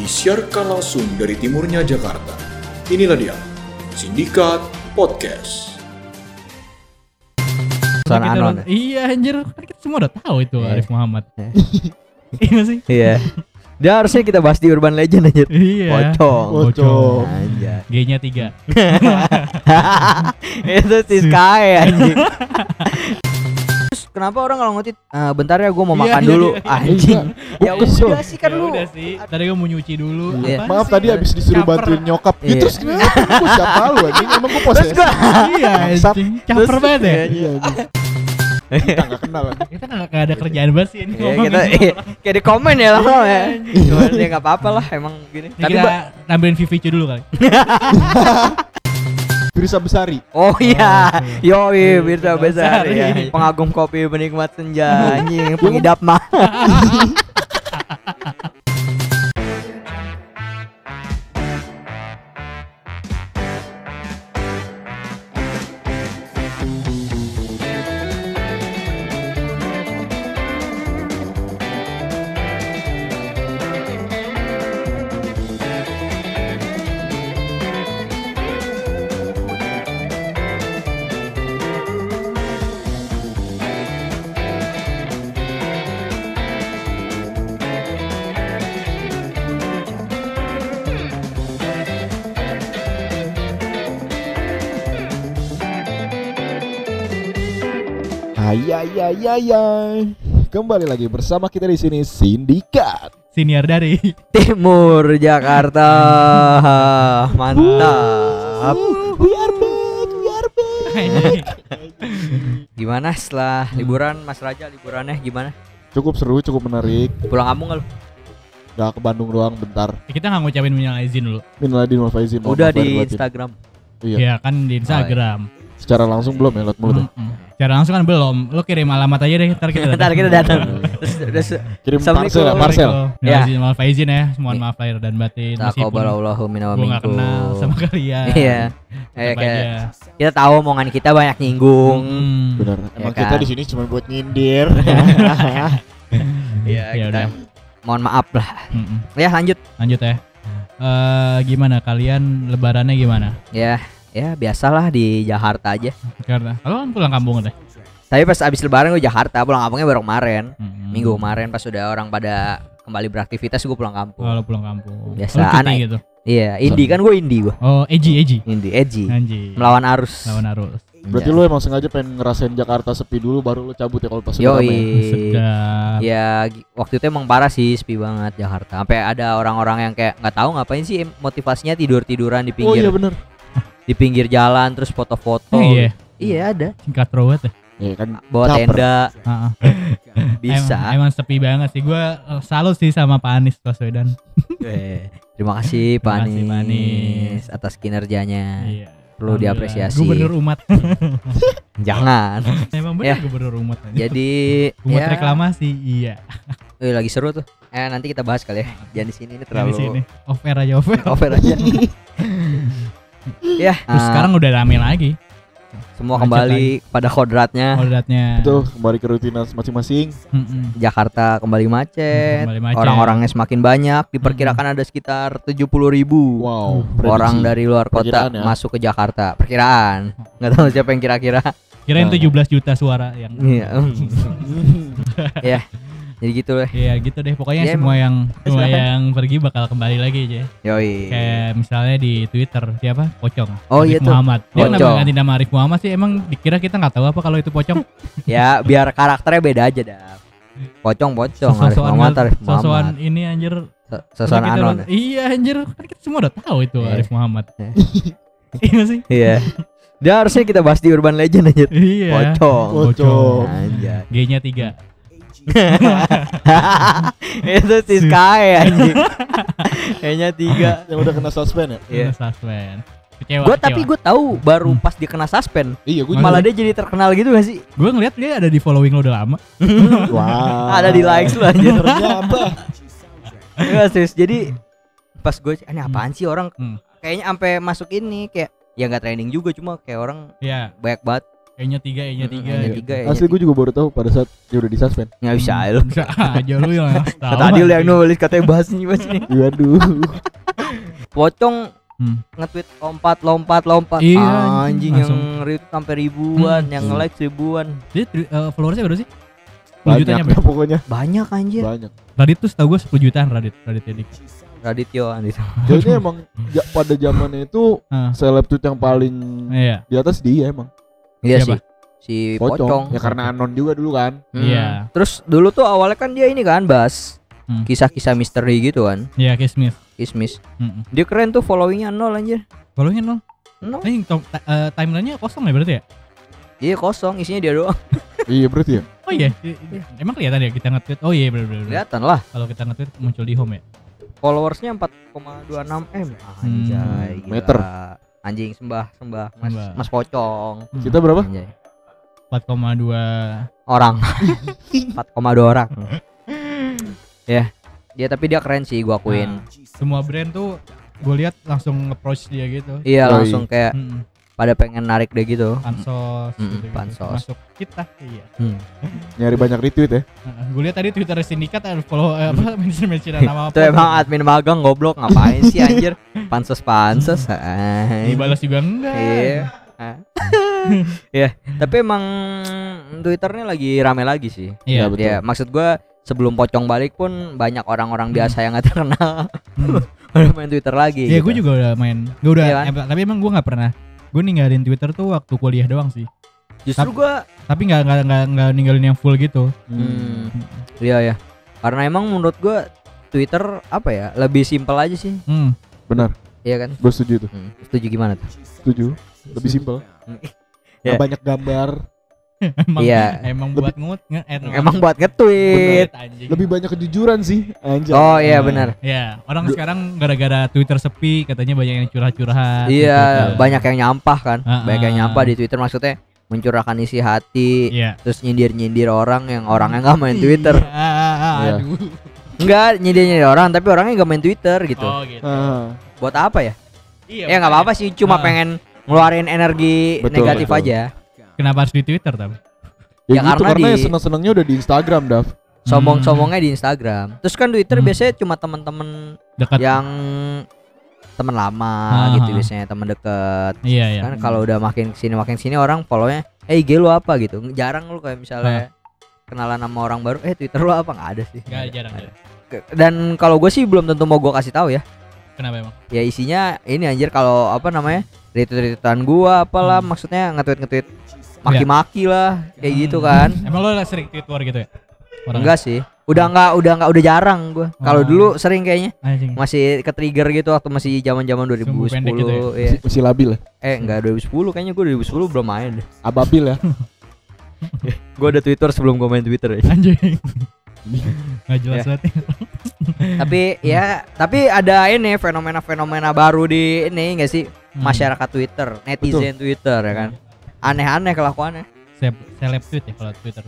disiarkan langsung dari timurnya Jakarta. Inilah dia, Sindikat Podcast. Son Kita Anon. Iya anjir, kan kita semua udah tahu itu Iya. Arif Muhammad. Iya nggak sih? Iya. Dia harusnya kita bahas di Urban Legend aja. Iya. Pocong. Pocong. Anjay. G-nya tiga. Itu si Sky anjing. Kenapa orang kalau ngotit "Eh, bentar ya gue mau Iya, makan iya, dulu iya. anjing. Ya udah sih kan Ya lu. udah sih. Tadi gue mau nyuci dulu. Iya. Maaf sih? tadi abis disuruh Caper. bantuin nyokap gitu terus gimana? Gue siapa lu anjing? Emang gue posesif? Iya anjing. Caper banget ya. Iya. Kita gak kenal. Kita nggak nggak ada kerjaan banget sih ini. Iya ngomongin kita iya, kayak di komen ya lah ya. Cuman ya enggak apa-apa lah emang gini. Ini Tapi kita nambahin VVC dulu kali. Firsa Besari. Oh iya, Oh, yoi Birsa besar Besar, ya. iya. Pengagum kopi penikmat senja anjing, pengidap mah. Hai hai hai. Kembali lagi bersama kita di sini Sindikat. Senior dari. Timur Jakarta. Mantap. We are back, we are back. Gimana setelah liburan Mas Raja liburannya gimana? Cukup seru, cukup menarik. Pulang kampung nggak lu? Gak ke Bandung doang bentar. kita nggak ngucapin minal izin dulu. Minal wal faizin. mohon Udah maaf di. Instagram. Iya. Ya kan di Instagram. Secara langsung belum ya lewat mulut ya? Secara langsung kan belum. Lu kirim alamat aja deh, ntar kita Ntar kita datang. Kirim Assalamualaikum. parcel ya, parcel. Ya. Ya. Izin maaf faizin ya. Mohon maaf lahir dan batin. Taqabbalallahu minna wa gue nggak minkum. kenal sama kalian. Iya. Kayak kita tahu omongan kita banyak nyinggung. Hmm. Benar. Emang kan? kita di sini cuma buat nyindir. Iya, Ya kita udah. mohon maaf lah. Ya lanjut. Lanjut ya. Eh gimana kalian lebarannya gimana? Ya, ya biasalah di Jakarta aja. Karena kalau kan pulang kampung deh. Tapi pas abis lebaran gue Jakarta, pulang kampungnya baru kemarin. Mm-mm. Minggu kemarin pas udah orang pada kembali beraktivitas gue pulang kampung. Kalau pulang kampung. Biasa, Lu cuti aneh. gitu. Iya, indie kan gue indie gue. Oh, Eji Eji. Indie, edgy. Anji. Melawan arus. Lawan arus. Berarti lu emang sengaja pengen ngerasain Jakarta sepi dulu baru lu cabut ya kalau pas. Sedap. Ya gi- waktu itu emang parah sih sepi banget Jakarta. Sampai ada orang-orang yang kayak nggak tahu ngapain sih motivasinya tidur tiduran di Oh pinggir iya bener. Di pinggir jalan terus foto-foto. Eh, iya. Iya ada. Singkat banget ya. Iya kan Bawa caper. tenda Heeh. bisa. Emang, emang sepi banget sih. Gua eh, salut sih sama Pak Anies Baswedan. Terima kasih Pak Terima kasih, Pak Anies atas kinerjanya. Iya. Perlu diapresiasi. Gubernur umat. Jangan. Emang Ya. bener gubernur umat. Jadi umat ya, reklamasi. Iya. eh, lagi seru tuh. Eh nanti kita bahas kali ya. Jangan di sini ini Di terlalu sini. Off air aja off air. over aja. Ya, Terus ah, sekarang udah rame lagi semua macet kembali pada kodratnya. kodratnya. Betul, kembali ke rutinitas masing-masing. Jakarta kembali macet. Kembali macet. Orang-orangnya semakin banyak. Diperkirakan ada sekitar 70 ribu Wow, orang prediksi. dari luar kota Perkiraan ya. masuk ke Jakarta. Perkiraan. Nggak tahu siapa yang kira-kira. Kirain Nah. 17 juta suara yang Iya. ya. Jadi gitu lah. Iya gitu deh pokoknya Ya, semua yang semua yang pergi bakal kembali lagi aja. Yoi. Kayak misalnya di Twitter siapa? Pocong. Oh, Arif iya tuh. Muhammad. Dia kenapa Pocong. ganti nama Arif Muhammad sih? Emang dikira kita nggak tahu apa kalau itu pocong? Ya biar karakternya beda aja dah. Pocong-pocong Arif Sosokan Muhammad Arif sosokan Muhammad. ini anjir. So- Sosokan anon. udah- Iya anjir, kan kita semua udah tahu itu Iya. Arif Muhammad. Iya. Iya sih? Iya. Dia harusnya kita bahas di Urban Legend aja. Iya. Pocong. Pocong. Anjay. G-nya 3. Itu si Sky anjing. Kayaknya tiga. Yang udah kena suspend ya? Iya. Suspend. Kecewa. Gue tapi gue tahu baru Hmm. pas dia kena suspend. Iya, gue Masa Malah dia jadi terkenal gitu gak sih? gue ngeliat dia ada di following lo udah lama. Wah. Ada di likes lu aja. Ternyata. Iya serius. Jadi pas gue ini apaan sih orang Hmm. kayaknya sampai masuk ini kayak ya nggak training juga cuma kayak orang Iya. banyak banget E-nya tiga, E-nya tiga. E-nya gitu. tiga, E-nya Asli gue juga baru tahu pada saat dia udah disuspend. Nggak bisa lu. Bisa aja lu yang tahu. Tadi lu yang nulis katanya bahas nih bahas nih. Waduh. Pocong Hmm. nge-tweet lompat lompat lompat Iya, anjing, anjing. yang Langsung. retweet sampai ribuan Hmm. yang like ribuan Dia tri- eh, followersnya berapa sih? 10 juta Banyak nyampe. dah pokoknya. banyak anjir Banyak. Radit tuh setahu gue 10 jutaan Radit, Radit Edik. Radityo gitu Jadi emang ja- pada zamannya itu Ah. seleb tweet yang paling Iya. di atas dia emang. Iya Siapa? sih si Pocong. pocong, Ya karena anon juga dulu kan. Hmm. Iya. terus dulu tuh awalnya kan dia ini kan bahas Hmm. kisah-kisah misteri gitu kan Iya, Case Smith. kismis Mm-mm. dia keren tuh followingnya nol anjir Followingnya nol Ini to- ta- eh, timelinenya kosong ya berarti ya? iya kosong isinya dia doang iya berarti ya. Oh iya, i- i- emang kelihatan ya kita nge-tweet. Oh iya benar benar. kelihatan lah Kalau kita nge-tweet muncul di home ya. followersnya 4,26 m anjay gila. meter. Anjing sembah sembah mas Sembah. mas pocong Hmm. Kita berapa? anjay 4,2 orang 4,2 orang ya dia tapi dia keren sih gua akuin Nah, semua brand tuh gue lihat langsung approach dia gitu. iya langsung kayak Mm-mm. Pada pengen narik deh gitu Pansos, Mm-mm, gitu-gitu. pansos. Masuk kita, iya. Hmm. Nyari banyak retweet ya. gue lihat tadi Twitter sindikat ada follow eh, apa mention mention nama apa. itu emang admin magang goblok ngapain sih anjir pansos pansos dibalas juga enggak. iya ya tapi emang twitternya lagi rame lagi sih Iya, betul. ya maksud gua sebelum pocong balik pun banyak orang-orang biasa yang gak terkenal Hmm. udah main twitter lagi Iya, gitu. gue juga udah main. Gue udah, Iya kan? tapi emang gue nggak pernah. Gue ninggalin Twitter tuh waktu kuliah doang sih. justru gua Tapi nggak nggak nggak nggak ninggalin yang full gitu. hmm, iya ya karena emang menurut gua twitter apa ya lebih simpel aja sih Hmm. Benar. iya kan Gue setuju tuh. hmm. setuju gimana tuh Setuju. Lebih simpel. Ya. Nggak banyak gambar. emang Iya. emang buat ngut nge eh, emang buat nge-tweet anjing. Lebih banyak kejujuran sih. Anjay. oh iya Nah, benar Ya, orang Du- sekarang gara-gara Twitter sepi katanya banyak yang curhat-curhat. Iya, gitu. banyak yang nyampah kan. Ah, banyak yang ah. nyampah di Twitter maksudnya mencurahkan isi hati, Iya. terus nyindir-nyindir orang yang orangnya nggak main Twitter. Iya. Aduh. Enggak, nyindir-nyindir orang tapi orangnya nggak main Twitter gitu. Oh, gitu. Ah, Buat apa ya? Iya. ya nggak apa-apa sih, cuma Ah. pengen ngeluarin energi Betul, negatif betul. aja. Kenapa harus di Twitter tapi? ya, Ya, gitu, karena karena, di- ya seneng-senengnya udah di Instagram, Dav. Sombong-sombongnya di Instagram. Terus kan Twitter Hmm. biasanya cuma temen-temen Dekat. yang temen lama Ah, gitu ah. biasanya temen deket. Iya, iya. Kan kalau udah makin ke sini makin sini orang follownya, eh IG lu apa gitu. Jarang lu kayak misalnya kenalan sama orang baru, eh Twitter lu apa nggak ada sih. Enggak jarang. Nggak ada. jarang. Ke- Dan kalau gue sih belum tentu mau gue kasih tahu ya. Kenapa emang? Ya isinya ini anjir kalau apa namanya retweet-retweetan gua apalah Hmm. maksudnya nge-tweet nge-tweet maki-maki lah kayak gitu Hmm. kan. Emang lo sering tweet war gitu ya? Orang Enggak sih. Udah enggak udah enggak udah jarang gua. Kalau Oh. dulu sering kayaknya Anjing. masih ke trigger gitu waktu masih zaman-zaman 2010 Sumbu pendek gitu ya? iya. Masih, masih labil ya. Eh enggak 2010 kayaknya gua 2010 belum main deh. Ababil ya. Gua ada Twitter sebelum gua main Twitter ya. Anjing. Enggak jelas Ya. banget. ya. tapi ya tapi ada ini fenomena-fenomena baru di ini enggak sih Hmm. masyarakat Twitter, netizen Twitter ya kan. Aneh-aneh kelakuannya. Seleb, seleb tweet ya kalau Twitter.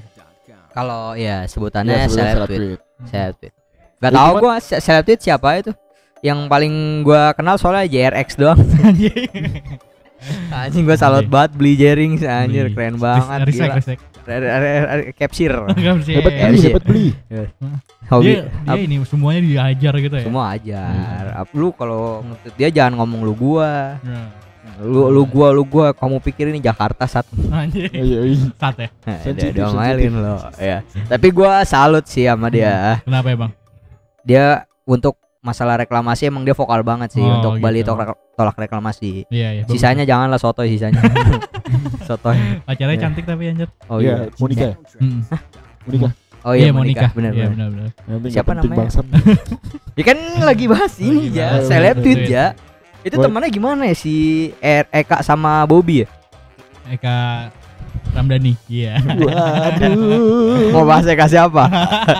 Kalau ya Iya, sebutannya sebenarnya seleb tweet. tweet. Seleb tweet. Gak Ya, tau se- seleb tweet siapa itu. Yang paling gua kenal soalnya JRX doang. Anjing. Gua salut banget beli jaring anjir Beli. keren banget gila. Capture. Hebat Ya, beli, iya. hebat beli. Hobi. Dia, dia ini semuanya diajar gitu ya. Semua ajar. Ap- Lu kalau dia jangan ngomong lu gua. Nah, Lu lu gua lu gua kamu pikir ini Jakarta sat. Anjing. Iya, iya. Sat ya. Dia Sensitif, diomelin lo. Ya. Tapi gua salut sih sama dia. Kenapa ya, Bang? Dia untuk masalah reklamasi emang dia vokal banget sih Oh, untuk Bali gitu. tolak, tolak reklamasi. Iya, iya. bagus. Sisanya janganlah sotoy sisanya. sotoy. pacarnya Iya. cantik tapi anjir. Oh Iya, iya. Monica. ya? Mm. Monica. Oh iya, Monica. Bener Iya, bener. benar benar. Siapa namanya? Ya kan lagi bahas ini ya, seleb tweet ya. Itu Buat- temannya gimana ya si Er- Eka sama Bobby ya? Eka Ramdhani. Iya. Waduh. Mau bahas Eka siapa?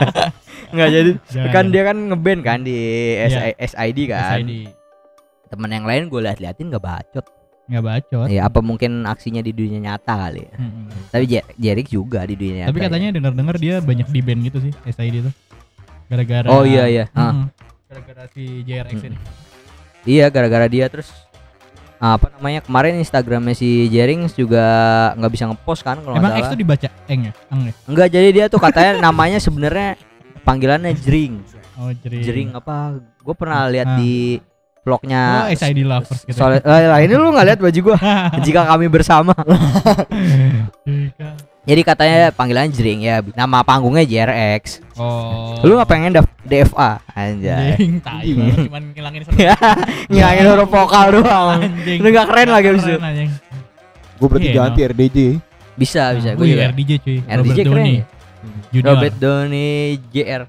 Enggak jadi. Jangan, kan jangan. dia kan ngeband kan di. SI, SID kan. SID. Temen yang lain gue liat-liatin gak bacot. Nggak bacot. Ya apa mungkin aksinya di dunia nyata kali ya. Mm-mm. Tapi Je- Jerik juga di dunia nyata. Tapi katanya dengar-dengar dia banyak di band gitu sih SID itu. Gara-gara Oh iya iya. Ah. Gara-gara si JRX ini. Iya gara-gara dia terus apa namanya kemarin Instagramnya si Jerings juga nggak bisa ngepost kan kalau Emang X tuh dibaca eng ya? Eng ya? enggak jadi dia tuh katanya namanya sebenarnya panggilannya Jering Oh, jering. Jering apa gue pernah lihat Ah. di Oh, vlognya SID lovers gitu. soal eh, lah ini lu nggak lihat baju gua jika kami bersama Jika. jadi katanya panggilannya Jering ya nama panggungnya JRX Oh. lu nggak pengen daf- DFA anjay Jeng, tai cuman ngilangin satu. ngilangin huruf vokal doang Anjing. Lu nggak keren lagi abis itu. Gue berarti Iya, ganti RDJ. bisa bisa gue iya, juga RDJ cuy. RDJ Robert keren ya? Junior. Robert Downey JR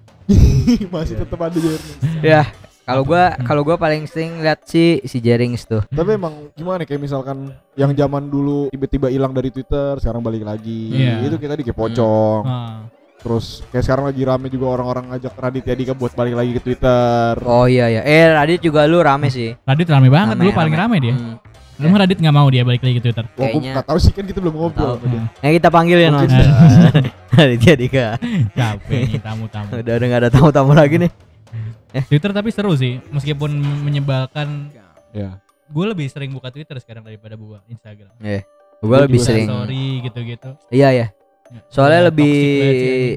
Masih tetap ada Jeremy. ya kalau gua kalau gua paling sering lihat si si Jerings tuh Tapi emang gimana kayak misalkan yang zaman dulu tiba-tiba hilang dari Twitter, sekarang balik lagi. Iya. Itu kita di kayak pocong. Ah. Terus kayak sekarang lagi rame juga orang-orang ngajak Raditya Dika buat balik lagi ke Twitter. oh iya ya eh Radit juga lu rame sih Radit rame banget Rame, dulu paling rame dia. Hmm. Lu mah Radit nggak mau dia balik lagi ke Twitter. Wah, gue kayaknya- nggak tahu sih kan kita belum ngobrol sama dia. Nah kita panggil ya. Mas Raditya Dika Capek nih tamu-tamu. Udah udah gak ada tamu-tamu lagi nih Twitter tapi seru sih, meskipun menyebalkan. Ya. Gue lebih sering buka Twitter sekarang daripada buka Instagram. Gue Gua lebih sering Story gitu-gitu. Iya ya Ya, Soalnya udah lebih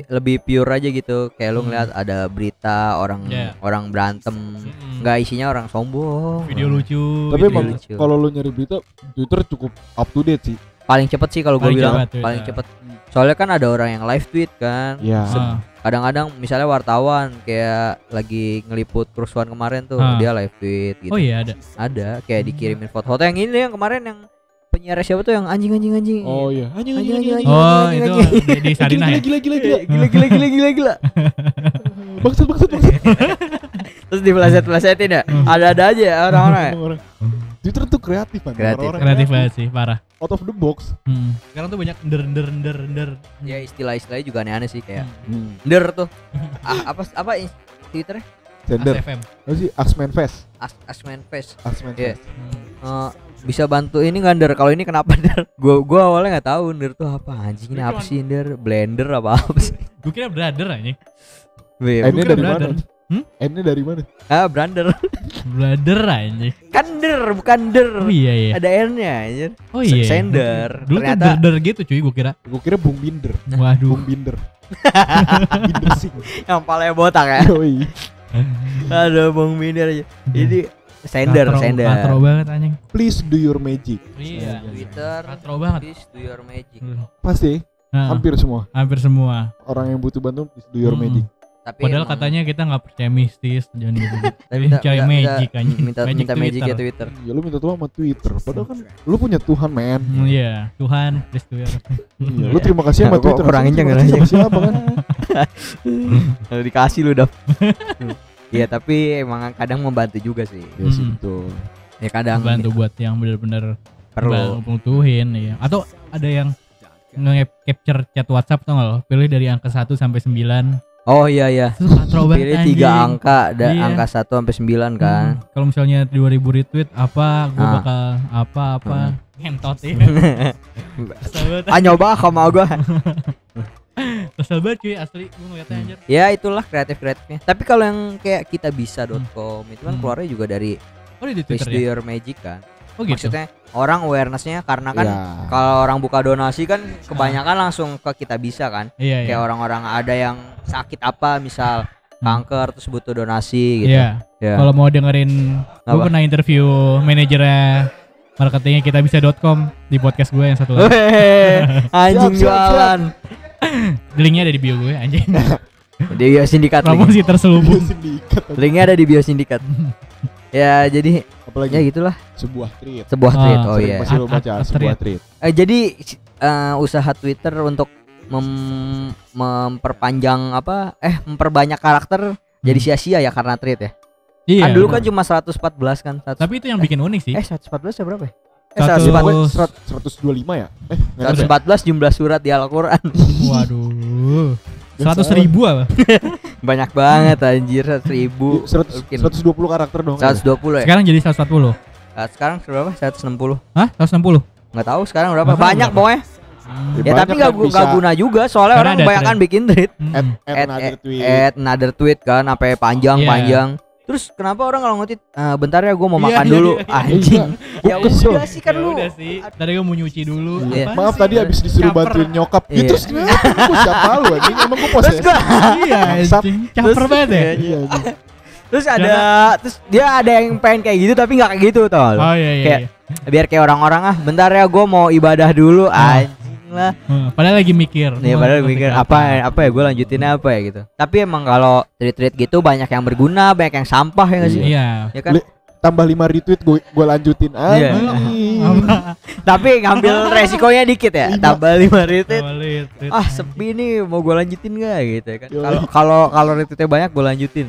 lebih pure aja gitu Kayak lu Hmm. ngeliat ada berita orang Iya. orang berantem Mm-mm. Nggak isinya orang sombong Video lucu. Tapi gitu lucu. kalau lu nyari berita Twitter cukup up to date sih. Paling cepet sih kalau gue bilang cepet. Paling cepet Soalnya kan ada orang yang live tweet kan Iya. Ah, Kadang-kadang misalnya wartawan Kayak lagi ngeliput kerusuhan kemarin tuh Ah. Dia live tweet gitu Oh iya ada. Ada kayak dikirimin foto-foto yang ini yang kemarin yang penyiar siapa tuh yang anjing anjing anjing. Oh iya. Anjing Anjing, anjing anjing, anjing. Oh anjing, itu anjing. di, di Sarinah ya. Gila gila gila gila. Gila gila gila gila gila. Bangsat bangsat bangsat. Terus di pleset-plesetin ya. Ada-ada aja ya orang-orang. Twitter tuh kreatif kan. Kreatif. Orang-orang Kreatif banget sih, parah. Out of the box. Hmm. Sekarang tuh banyak nder nder nder nder. Ya istilah-istilahnya juga aneh-aneh sih kayak Hmm. der tuh. Ah, apa apa Twitternya? Sender. ASFM. Apa sih? Axman Fest. As Asman Face. Axman Iya. Fest. Eh, Hmm. bisa bantu ini nggak der? Kalau ini kenapa der? Gua gua awalnya nggak tahu der tuh apa anjing ini apa sih der? Blender apa apa sih? Gue kira brother aja. Weh, N-nya kira dari mana? Hmm? N-nya dari mana? Ah, brander. Brother aja. Kan der, bukan der. Oh iya iya. Ada N-nya anjir. Oh iya. Sender. Dulu tuh Ternyata der der gitu cuy gue kira. Gue kira Bung Binder. Waduh. Bung Binder. Binder sing. yang paling botak ya. Yoi. Aduh, Bung Minder aja. Ini sender, Katro- sender. Katro banget anjing. Please do your magic. Iya. Twitter, Katro banget. please do your magic. Pasti Nah, hampir semua hampir semua. orang yang butuh bantuan please do your Hmm. magic. Tapi Padahal emang- katanya kita nggak percaya mistis, jangan gitu. tapi minta, Cari minta- magic minta, anjing. minta, minta magic ya Twitter. Twitter. Ya lu minta Tuhan sama Twitter. Padahal kan lu punya Tuhan, men. Hmm, Iya, Tuhan, please your. Iya, lu terima kasih sama Twitter. kurang Terima kenceng kasih kan sama siapa kan? Kalau dikasih lu dap. Iya, tapi emang kadang membantu juga sih. Ya sih Hmm. betul. Ya kadang Bantu buat yang bener-bener perlu. butuhin ya. Atau ada yang nge-capture chat WhatsApp tau gak lo? Pilih dari angka 1 sampai 9 Oh iya iya. Itu katro banget Pilih anjing. tiga angka, ada Iya. angka 1 sampai 9 kan. Hmm, Kalau misalnya 2000 retweet apa, gue Ah. bakal apa-apa Hmm. Ngentot ya ah nyoba sama gua. Kesel banget cuy asli Gue ngeliatnya anjir ya itulah kreatif kreatifnya. Tapi kalau yang kayak kita bisa.com itu kan Hmm. keluarnya juga dari Oh di Twitter ya? your magic kan. Oh gitu Maksudnya orang awarenessnya karena kan Ya. kalau orang buka donasi kan kebanyakan langsung ke kita bisa kan. Iya iya Kayak orang-orang ada yang sakit apa misal Hmm. kanker terus butuh donasi gitu. Iya Ya. Kalau mau dengerin Gue pernah interview manajernya Marketingnya kita bisa.com Di podcast gue yang satu lagi anjing Siap, siap, jualan. Linknya ada di bio gue anjing Di bio sindikat. Promosi terselubung Sindikat. Linknya ada di bio sindikat. ya jadi ya Apalagi gitulah sebuah tweet. sebuah Ah, tweet. Oh iya. pasti lu baca sebuah tweet. tweet. Eh, jadi eh, usaha Twitter untuk mem- memperpanjang apa eh memperbanyak karakter jadi sia-sia ya karena tweet ya. Iya kan dulu bener. kan cuma 114 kan. 100, Tapi itu yang bikin unik sih eh 114 ya berapa ya? Eh, Satu- 104 Pokoknya Terus- serat- 125 ya? Eh, nggak ada. 114 jumlah surat di Al-Qur'an. Waduh Biasa. Seratus ribu apa? Banyak banget anjir 100 ribu. Seratus- Mungkin. 120 karakter dong. 120 ya. Sekarang jadi 140 Nah, sekarang berapa? 160. Hah? 160? Nggak tahu sekarang berapa. Nggak tahu Banyak berapa. pokoknya. Ya, Ya tapi nggak kan bisa guna juga soalnya Karena orang kebanyakan thread. bikin tweet. Hmm. Add, add Add, another tweet. add another tweet kan sampai panjang Iya. panjang. Terus kenapa orang kalau ngetit "Eh, bentar ya gue mau Iya, makan iya, dulu iya, iya. anjing. Iya. ya udah sih kan Ya lu. udah sih. Tadi gue mau nyuci dulu. Iya. Maaf sih? tadi habis disuruh Caper. bantuin nyokap. Iya. Ya terus? Gue siapa lu anjing? Emang gue posesif. Iya, anjing. Caper banget ya. Iya anjing. terus ada terus dia ada yang pengen kayak gitu tapi nggak kayak gitu tau. Oh iya iya. Kayak- iya. Biar kayak orang-orang ah bentar ya gue mau ibadah dulu anjing lah. Hmm, padahal lagi mikir. Nih Mau padahal topik mikir apa apa ya gue lanjutin apa ya gitu. Tapi emang kalau treat-treat gitu banyak yang berguna, banyak yang sampah ya nggak sih? Iya. Ya kan? Tambah 5 retweet gue gue lanjutin Iya. anjing. Apa? Tapi ngambil resikonya dikit ya. Lima. Tambah 5 retweet. Ah sepi nih mau gue lanjutin gak gitu ya kan? Yo. Kalau kalau kalau retweetnya banyak gue lanjutin.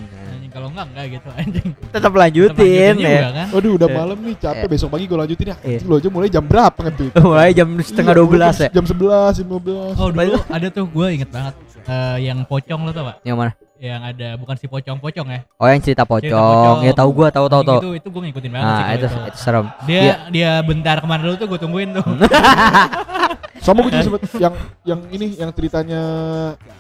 Kalau enggak enggak gitu anjing. Tetap lanjutin Tetap ya. juga kan. Waduh udah Iya. malam nih capek Iya. besok pagi gue lanjutin ya. Anjing, Lo aja mulai jam berapa nge-tweet? Mulai jam setengah Iya, dua belas ya. Jam 11, jam 12. Oh dulu ada tuh gue inget banget eh, yang pocong lo tau gak? Yang mana? Yang ada bukan si pocong-pocong ya. Oh yang cerita pocong. pocong. Ya tahu gua tahu tahu tahu. Itu itu gue ngikutin banget sih Nah kalau itu itu. itu serem. Dia Iya. dia bentar ke mana dulu tuh gue tungguin tuh. Sama gue juga sempet yang yang ini yang ceritanya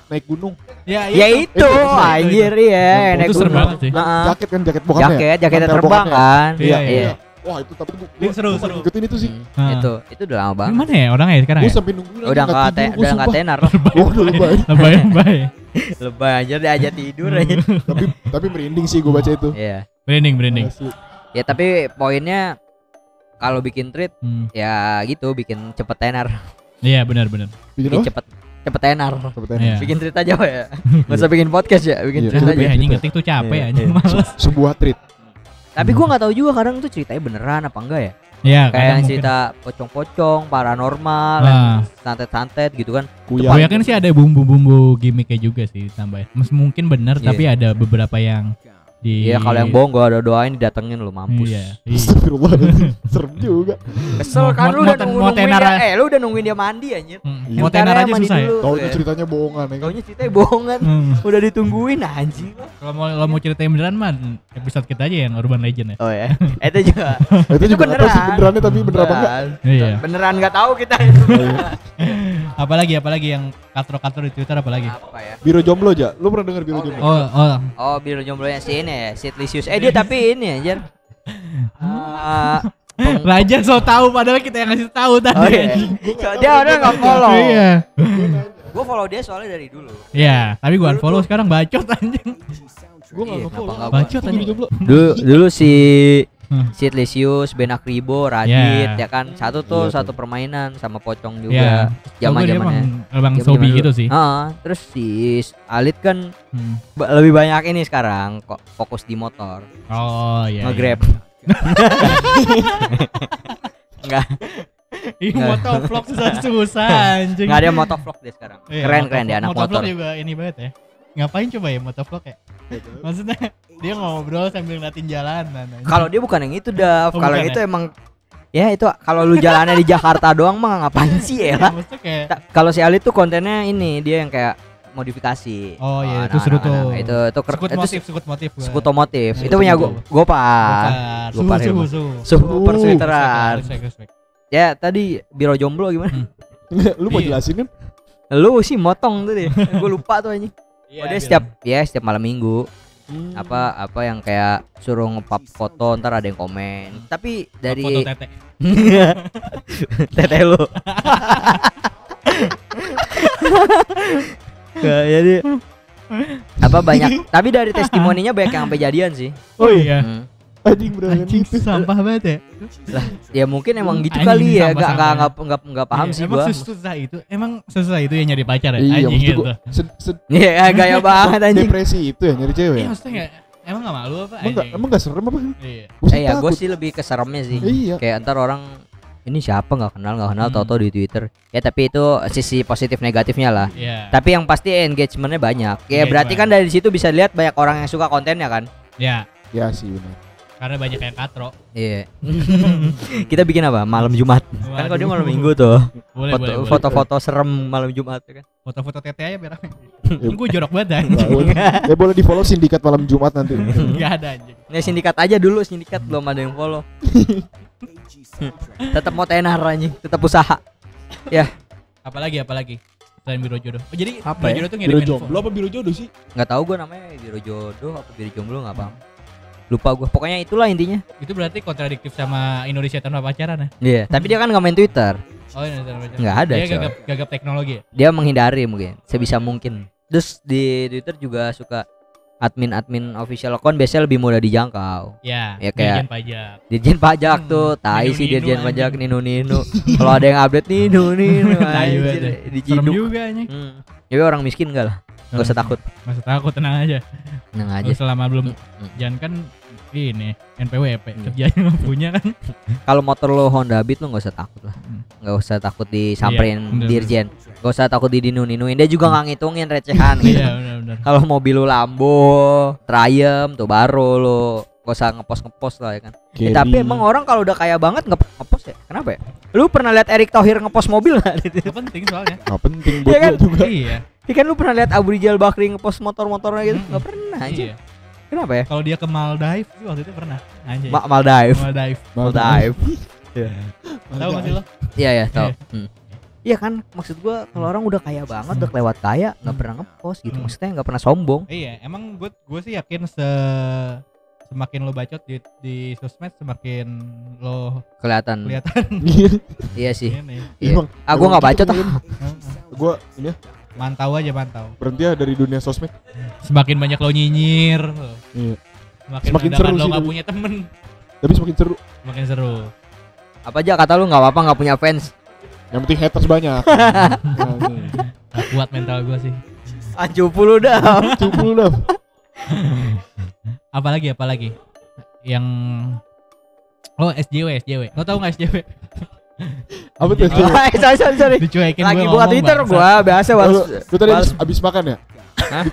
naik gunung. ya Ya itu itu, itu, anjir iya. Itu naik serem gunung. banget sih. Heeh. Jaket kan jaket bokapnya. Jaket, jaketnya Mantel terbang bokapnya. kan. Iya, Iya. Wah itu tapi gue Ini seru, seru. Ikutin itu sih. Hmm. Itu itu udah lama banget. Mana ya orangnya sekarang Gue ya? sampai nungguin Udah nggak te- udah nggak tenar. Oh, udah lebay. Lebay lebay. Lebay aja dia aja tidur aja. tapi tapi merinding sih gue baca itu. Iya. Branding. Asli. Ya tapi poinnya kalau bikin treat Hmm. ya gitu bikin cepet tenar. Iya benar benar. Bikin Bikin apa? cepet cepet tenar. Kebetulan. Iya. Bikin treat aja Pak, ya. Enggak usah bikin podcast ya, bikin Iya. treat Capek aja. anjing ngetik tuh capek Iya, anjing iya. malas. Sebuah treat. Tapi gua nggak tahu juga kadang tuh ceritanya beneran apa enggak ya. Iya Kayak yang cerita pocong-pocong, paranormal, Ah. santet-santet gitu kan. Gue yakin sih ada bumbu-bumbu gimmicknya juga sih tambahin. Mas mungkin benar Iya. tapi ada beberapa yang di Iya kalau yang bohong gua ada doain didatengin lu mampus. Iya. iya. Astagfirullah. Serem juga. Kesel kan lu udah nungguin dia. Eh lu udah nungguin dia mandi anjir. Hmm. Iya. Mau tenar aja mandi susah ya. dulu. Tahu itu Iya. ceritanya bohongan ya kan. Taunya ceritanya bohongan. Hmm. Udah ditungguin anjing. Kalau mau kalau mau ceritain beneran mah episode kita aja yang Urban Legend ya. Oh ya. Itu juga. Itu juga tahu sih benerannya tapi bener apa enggak. Beneran. Iya. Beneran nggak tahu kita itu. Apalagi apalagi yang katro-katro di Twitter apalagi. Apa ya? Biro jomblo aja. Lu pernah denger biro Oh, jomblo? Oh, oh. Oh, biro jomblonya si ini ya, si Lisius. Eh dia tapi ini anjir. Ah, peng- Raja so tahu padahal kita yang ngasih tahu tadi. Oh iya. So, dia udah nggak follow. Iya. Gue follow dia soalnya dari dulu. Iya, tapi gua unfollow sekarang bacot anjing. Gue nggak Iya, nggak Bacot anjing. jomblo. Dulu dulu si Hmm. Sid Lisius, Benak Ribo, Radit Yeah. ya kan satu tuh Iya, satu permainan sama Pocong Iya. juga zaman Zaman zamannya. Abang Sobi gitu sih. terus si Alit kan Hmm. ba- lebih banyak ini sekarang kok fokus di motor, Oh iya. nge-grab. Enggak, Ih, motovlog susah-susah anjing. enggak ada motovlog deh sekarang. Iya, keren motovlog- keren dia anak motovlog motor. juga ini banget ya. Ngapain coba ya motovlog ya? Maksudnya dia ngobrol sambil ngeliatin jalanan. anjing. Kalau dia bukan yang itu dah. Oh, kalau yang ya? itu emang ya itu kalau lu jalannya di Jakarta doang mah ngapain sih ya? Maksudnya kayak Kalau si Alit tuh kontennya ini dia yang kayak modifikasi. Oh, iya, itu anak- seru tuh. Itu itu sekut itu motif, sekut motif. gua. Sekutu motif. Nah, itu itu punya betul. gua Gopar. Suhu, suhu, suhu. Uh. Respect, respect. Ya tadi biro jomblo gimana? Lu mau Iya. jelasin kan? Lu sih motong tuh deh. gue lupa tuh anjing. Iya, Oh dia setiap ya setiap malam minggu Hmm. apa apa yang kayak suruh ngepap foto ntar ada yang komen. Tapi foto dari tete. tete lu. Nggak, jadi apa banyak tapi dari testimoninya banyak yang sampai jadian sih Oh iya. Hmm. Anjing beneran Anjing gitu. sampah banget ya. ya mungkin emang gitu Anjing kali ya sama-sama. nggak nggak nggak nggak nggak paham Iya, sih emang gua susah itu. Emang susah itu ya nyari pacar ya? Iya, Anjing gitu. sed- Iya gaya banget anjing depresi itu ya nyari cewek. Iya ya? maksudnya nggak emang gak malu apa Emang anjing? emang enggak serem apa? Iya. Eh ya gue sih lebih ke seremnya sih Iya. kayak ntar orang ini siapa nggak kenal nggak kenal Hmm. tau-tau di Twitter ya tapi itu sisi positif negatifnya lah Iya. tapi yang pasti engagementnya banyak ya Engagement. berarti kan dari situ bisa lihat banyak orang yang suka kontennya kan Ya, Ya sih benar. Karena banyak yang katro. iya kita bikin apa malam Jumat kan kalau dia malam. Minggu tuh Boleh, Foto- boleh, boleh. foto-foto serem malam Jumat ya kan Foto-foto tete aja biar rame. Gue jorok banget anjing. Ya boleh di follow sindikat malam Jumat nanti. Enggak ada anjing. Nih sindikat aja dulu sindikat belum ada yang follow tetap mau tenar anjing tetap usaha Apalagi apalagi selain biro jodoh. Oh, jadi Apa biro ya? jodoh tuh Biro ngirimin jomblo apa biro jodoh sih? nggak tahu gue namanya biro jodoh apa biro jomblo nggak paham lupa gua pokoknya itulah intinya Itu berarti kontradiktif sama Indonesia tanpa pacaran ya? Iya tapi dia kan nggak main Twitter Oh, Indonesia tanpa pacaran. Nggak ada, Dia coy. gagap, gagap teknologi ya? dia menghindari mungkin sebisa mungkin terus di Twitter juga suka admin-admin official account biasanya lebih mudah dijangkau Ya, Ya, kayak- dirjen pajak. Dirjen pajak Hmm, tuh, tai sih dirjen anjing. pajak ninu ninu. Kalau ada yang update ya. Serem diciduk. juga anjing. Hmm. Tapi orang miskin enggak lah, nggak usah takut. Masa takut tenang aja. Tenang Lu aja. selama belum Hmm. jangan kan ini NPWP Hmm. kerjanya nggak punya kan. Kalau motor lo Honda Beat lo nggak usah takut lah, Hmm. nggak usah takut disamperin Iya, bener, dirjen, nggak usah takut didinu ninuin. Dia juga nggak ngitungin recehan. gitu. Iya benar-benar. Kalau mobil lo Lambo, Triumph tuh baru lo gak usah ngepost ngepost lah ya kan. Ya, tapi emang orang kalau udah kaya banget nggak ngepost ya? Kenapa ya? Lu pernah lihat Erick Thohir ngepost mobil nggak? Itu penting soalnya. nggak penting buat Iya kan? juga. iya. Ya kan lu pernah lihat Abu Rijal Bakri ngepost motor-motornya gitu? Nggak pernah aja. Iya. Kenapa ya? Kalau dia ke Maldives sih waktu itu pernah. Anjay. Ma Maldive. Maldives. Maldive. Tahu nggak sih lo? Iya ya, tau. Hmm. Iya kan, maksud gua kalau orang udah kaya banget, udah kelewat kaya, nggak Hmm. pernah ngepost gitu. Hmm. Maksudnya nggak pernah sombong. Iya, emang gue gue sih yakin se semakin lo bacot di, di sosmed semakin lo Kelihatan. kelihatan Iya sih. Iya. Emang- Ah gua nggak bacot ah. Gua ini ya, Mantau aja mantau. berhenti ya dari dunia sosmed. Semakin banyak lo nyinyir, Iya. semakin, Semakin seru lo sih nggak tapi. punya temen, Tapi semakin seru. semakin seru. Apa aja kata lu nggak apa-apa nggak punya fans. Yang penting haters banyak. Nah. Gak kuat mental gue sih. Anju puluh dah. Cukup dah. Apalagi apalagi yang Oh SJW SJW Lo tau gak SJW? Apa tuh? Oh. sorry sorry sorry. Dicuekin Lagi gua buka Twitter gua biasa balas. lu, lu tadi balas- abis, abis makan ya? Hah?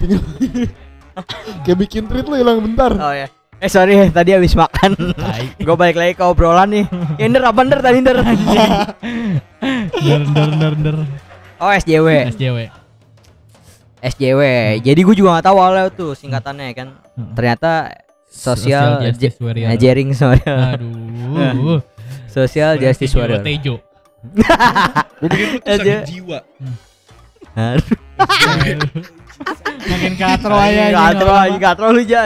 Kayak bikin tweet lu hilang bentar. Oh ya. Eh sorry tadi habis makan. Gue balik lagi ke obrolan nih. Ya nder apa nder tadi nder? Der der der der Oh SJW. SJW SJW. Jadi gue juga gak tahu awalnya tuh singkatannya kan. Hmm. Ternyata Social Justice Warrior jaring sorry. Aduh Social Justice Warrior. Tejo Gue pikir lu tuh Aja. sakit jiwa. Aduh, Makin katro aja Katro aja, katro lu aja.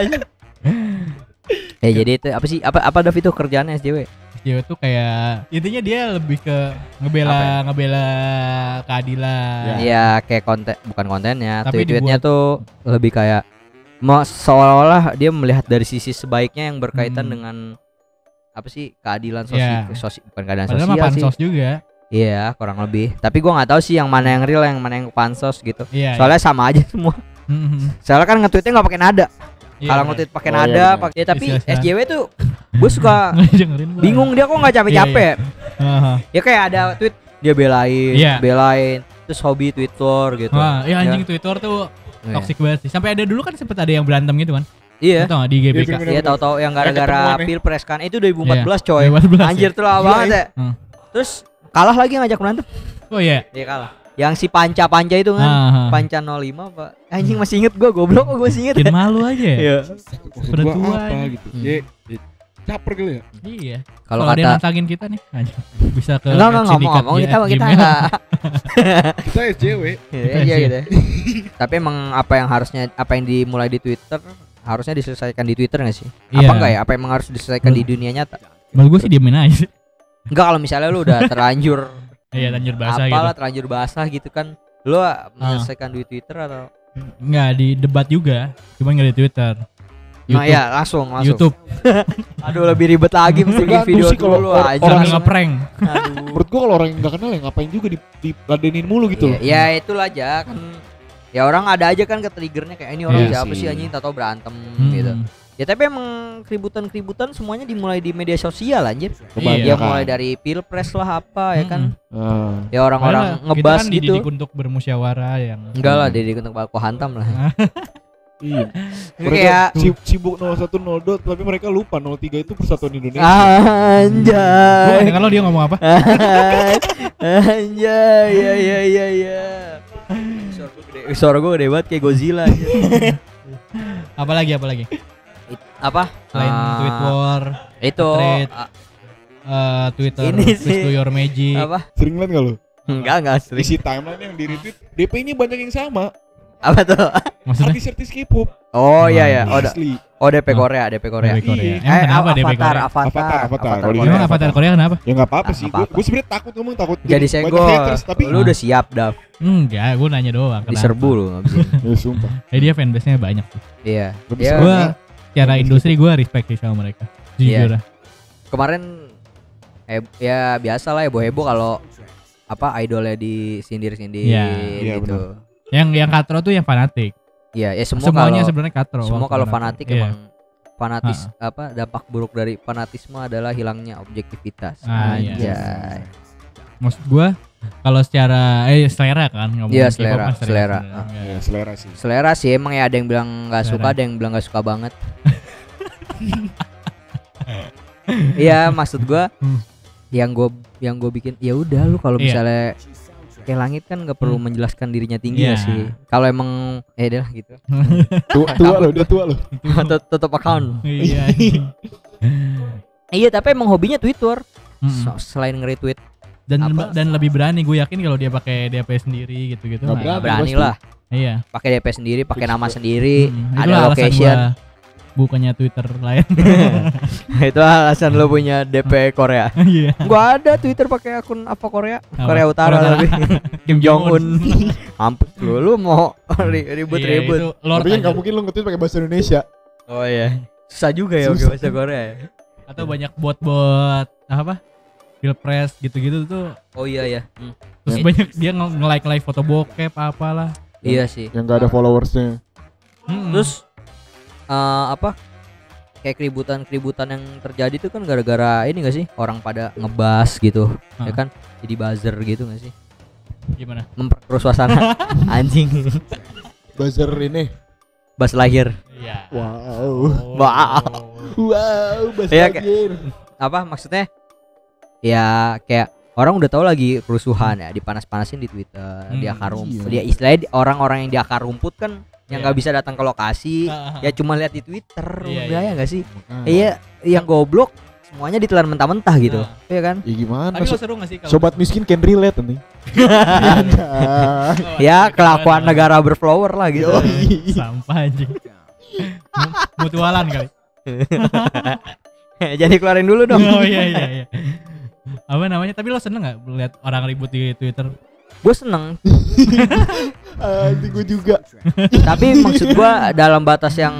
Eh jadi itu apa sih? Apa apa Dav itu kerjaannya SJW? SJW tuh kayak intinya dia lebih ke ngebela ya? ngebela keadilan. Iya kayak konten bukan kontennya, Tapi tweet-tweetnya tuh lebih kayak mau seolah-olah dia melihat dari sisi sebaiknya yang berkaitan Hmm. dengan apa sih keadilan Iya. sosial, sosi- bukan keadilan Padahal sosial sih. pansos juga. Iya kurang lebih. Tapi gua nggak tahu sih yang mana yang real, yang mana yang pansos gitu. Iya. Soalnya sama aja semua. iya. Mhm. Soalnya kan nge-tweetnya nggak pakai nada. Iya, Kalau bener. nge-tweet pakai Oh, iya, nada, bener. pakai ya, tapi. SJW tuh gue suka Dengerin gua. bingung dia kok nggak capek-capek. Aha. Ya kayak ada tweet dia belain, Iya. belain, terus hobi Twitter gitu. Wah, ya anjing Twitter tuh Iya. toxic banget sih. Sampai ada dulu kan sempet ada yang berantem gitu kan. Iya. Tahu di GBK? bener-bener. Iya tahu-tahu yang gara-gara pilpres kan itu 2014 coy. 2014 ya? Anjir tuh lama Gila banget ya. Hmm. Terus kalah lagi ngajak berantem. Oh iya. Iya kalah. Yang si Panca-Panca itu kan. Aha. Panca 05 Pak. Anjing masih inget gua goblok gua masih inget. Bikin malu aja ya. Iya. Udah gua tua apa ini. gitu. Hmm. Ya, caper kali ya. Iya. Kalau Kalau ada yang kata nantangin kita nih, bisa ke Enggak enggak ngomong sindikat ngomong kita kita enggak. Kita SJW. Iya iya gitu. Tapi emang apa yang harusnya apa yang dimulai di Twitter harusnya diselesaikan di Twitter gak sih? Apa Iya. enggak ya? Apa emang harus diselesaikan di dunia nyata? Menurut gue sih diemin aja sih. Enggak kalau misalnya lu udah terlanjur Iya, lanjut bahasa gitu. apalah terlanjur basah gitu kan. Lu menyelesaikan di Twitter atau Enggak di debat juga, cuma nggak di Twitter. Nah YouTube. ya langsung langsung. YouTube. Aduh lebih ribet lagi mesti bikin video sih kalau dulu or- aja. Orang ngeprank. Aduh. Menurut gua kalau orang yang nggak kenal ya ngapain juga di diladenin mulu gitu Iya, loh. ya itulah aja kan. Ya orang ada aja kan ke triggernya kayak ini orang Iya siapa sih. anjing tahu berantem Hmm. gitu. Ya tapi emang keributan-keributan semuanya dimulai di media sosial anjir. Iya. Ya mulai dari pilpres lah apa ya kan. Nah, Ya orang-orang ngebas kita kan gitu. untuk bermusyawarah yang Enggak lah dididik untuk baku hantam lah. iya. Ini Mereka kayak si- sibuk 01 02 tapi mereka lupa 03 itu persatuan Indonesia. Gue anjay. kalau dia ngomong apa? anjay ya ya ya ya. Suara gue gede, suara gue gede banget kayak Godzilla anjir. Apalagi apalagi? It- apa? Selain Ah, tweet war, Itu Thread. ah, eh, Twitter, Ini Please sih. do your magic. apa? Sering liat gak lo? Enggak enggak sering. Isi timeline yang di retweet DP-nya banyak yang sama. Apa tuh? Maksudnya? Artis-artis K-pop. Oh iya ya. Oh, da- Asli. Oh DP. Korea, DP Korea. DP Korea. Emang Eh, kenapa DP Avatar, Korea? Avatar, Avatar, Avatar. Kalau di Korea. Emang Avatar Korea kenapa? Ya nggak apa-apa Ah, sih. nggak apa-apa. Gue sebenarnya takut ngomong takut Jadi senggol. haters tapi Lu udah siap, Dav. Enggak, gue nanya doang. kenapa. Diserbu lu abis ini. ya sumpah. Eh dia fanbase-nya banyak sih. Iya. Ya. Gua Soalnya- secara industri gue respect sih sama mereka. Jujur. Iya. kemarin eh, ya biasa lah heboh-heboh kalau apa idolnya disindir-sindir Iya. Iya, gitu. Yang yang katro tuh yang fanatik. Iya, ya semua Semuanya kalau sebenarnya katro. semua kalau fanatik Iya. emang fanatis apa dampak buruk dari fanatisme adalah hilangnya objektivitas. Ah, iya. Maksud gue kalau secara eh selera kan ngomongin Iya, selera, kan selera. sebenarnya. Ah. Ya selera sih. Selera sih emang ya ada yang bilang nggak Selera. suka, ada yang bilang nggak suka banget. Iya, maksud gua Hmm. yang gue yang gue bikin ya udah lu kalau Iya. misalnya kayak langit kan nggak perlu Hmm. menjelaskan dirinya tinggi Iya. nggak sih. Kalau emang eh deh lah gitu. Tua, tua lo, dia tua lo. Tut- Tutup account. Iya. Iya, tapi emang hobinya Twitter. Mm-mm. So- selain nge-retweet dan apa? dan lebih berani gue yakin kalau dia pakai DP sendiri gitu-gitu. Nggak mah- berani. berani lah. Iya. Pakai DP sendiri, pakai nama sendiri, Mm-mm. ada location. Bukannya Twitter lain. Itu alasan lo punya DP Korea. Iya. Gua ada Twitter pakai akun apa Korea? Apa? Korea Utara Korea tapi Kim Jong Un. Mampus lu, lu mau ri- ribut-ribut. Iya, Tapi kan nggak mungkin lo nge-tweet pakai bahasa Indonesia. oh iya. Susah juga ya pakai Susah. bahasa Korea. ya. atau banyak bot-bot apa? Pilpres gitu-gitu tuh Oh iya ya. Hmm. terus Iya. banyak dia nge- nge-like like foto bokep apalah. Iya sih. Yang nggak ada followersnya. Mm-mm. Terus eh, apa? Kayak keributan-keributan yang terjadi tuh kan gara-gara ini gak sih? Orang pada ngebas gitu. Ya Ah. kan? Jadi buzzer gitu gak sih? gimana? Memperkeruh suasana anjing. Buzzer ini. Bas lahir. Iya. Wow. Wow. Wow, buzzer Iya, kayak- anjir. Apa maksudnya? Ya kayak orang udah tahu lagi kerusuhan ya dipanas-panasin di Twitter, Hmm, di akar rumput. iya. Dia istilahnya di- orang-orang yang di akar rumput kan yang Iya. nggak bisa datang ke lokasi, Ah, ya cuma lihat di Twitter. Iya, udah iya. ya nggak sih? Iya, yang goblok semuanya ditelan mentah-mentah gitu. Ah. Iya kan? Ya gimana? Tapi lo So- seru gak sih kalau Sobat miskin can relate nih. Ya kelakuan negara berflower lah gitu. Sampah anjing. Mu- Mutualan kali. Jadi keluarin dulu dong. Oh iya iya iya. Apa namanya? Tapi lo seneng gak lihat orang ribut di Twitter? Gue seneng, Anjing gue juga. tapi maksud gua dalam batas yang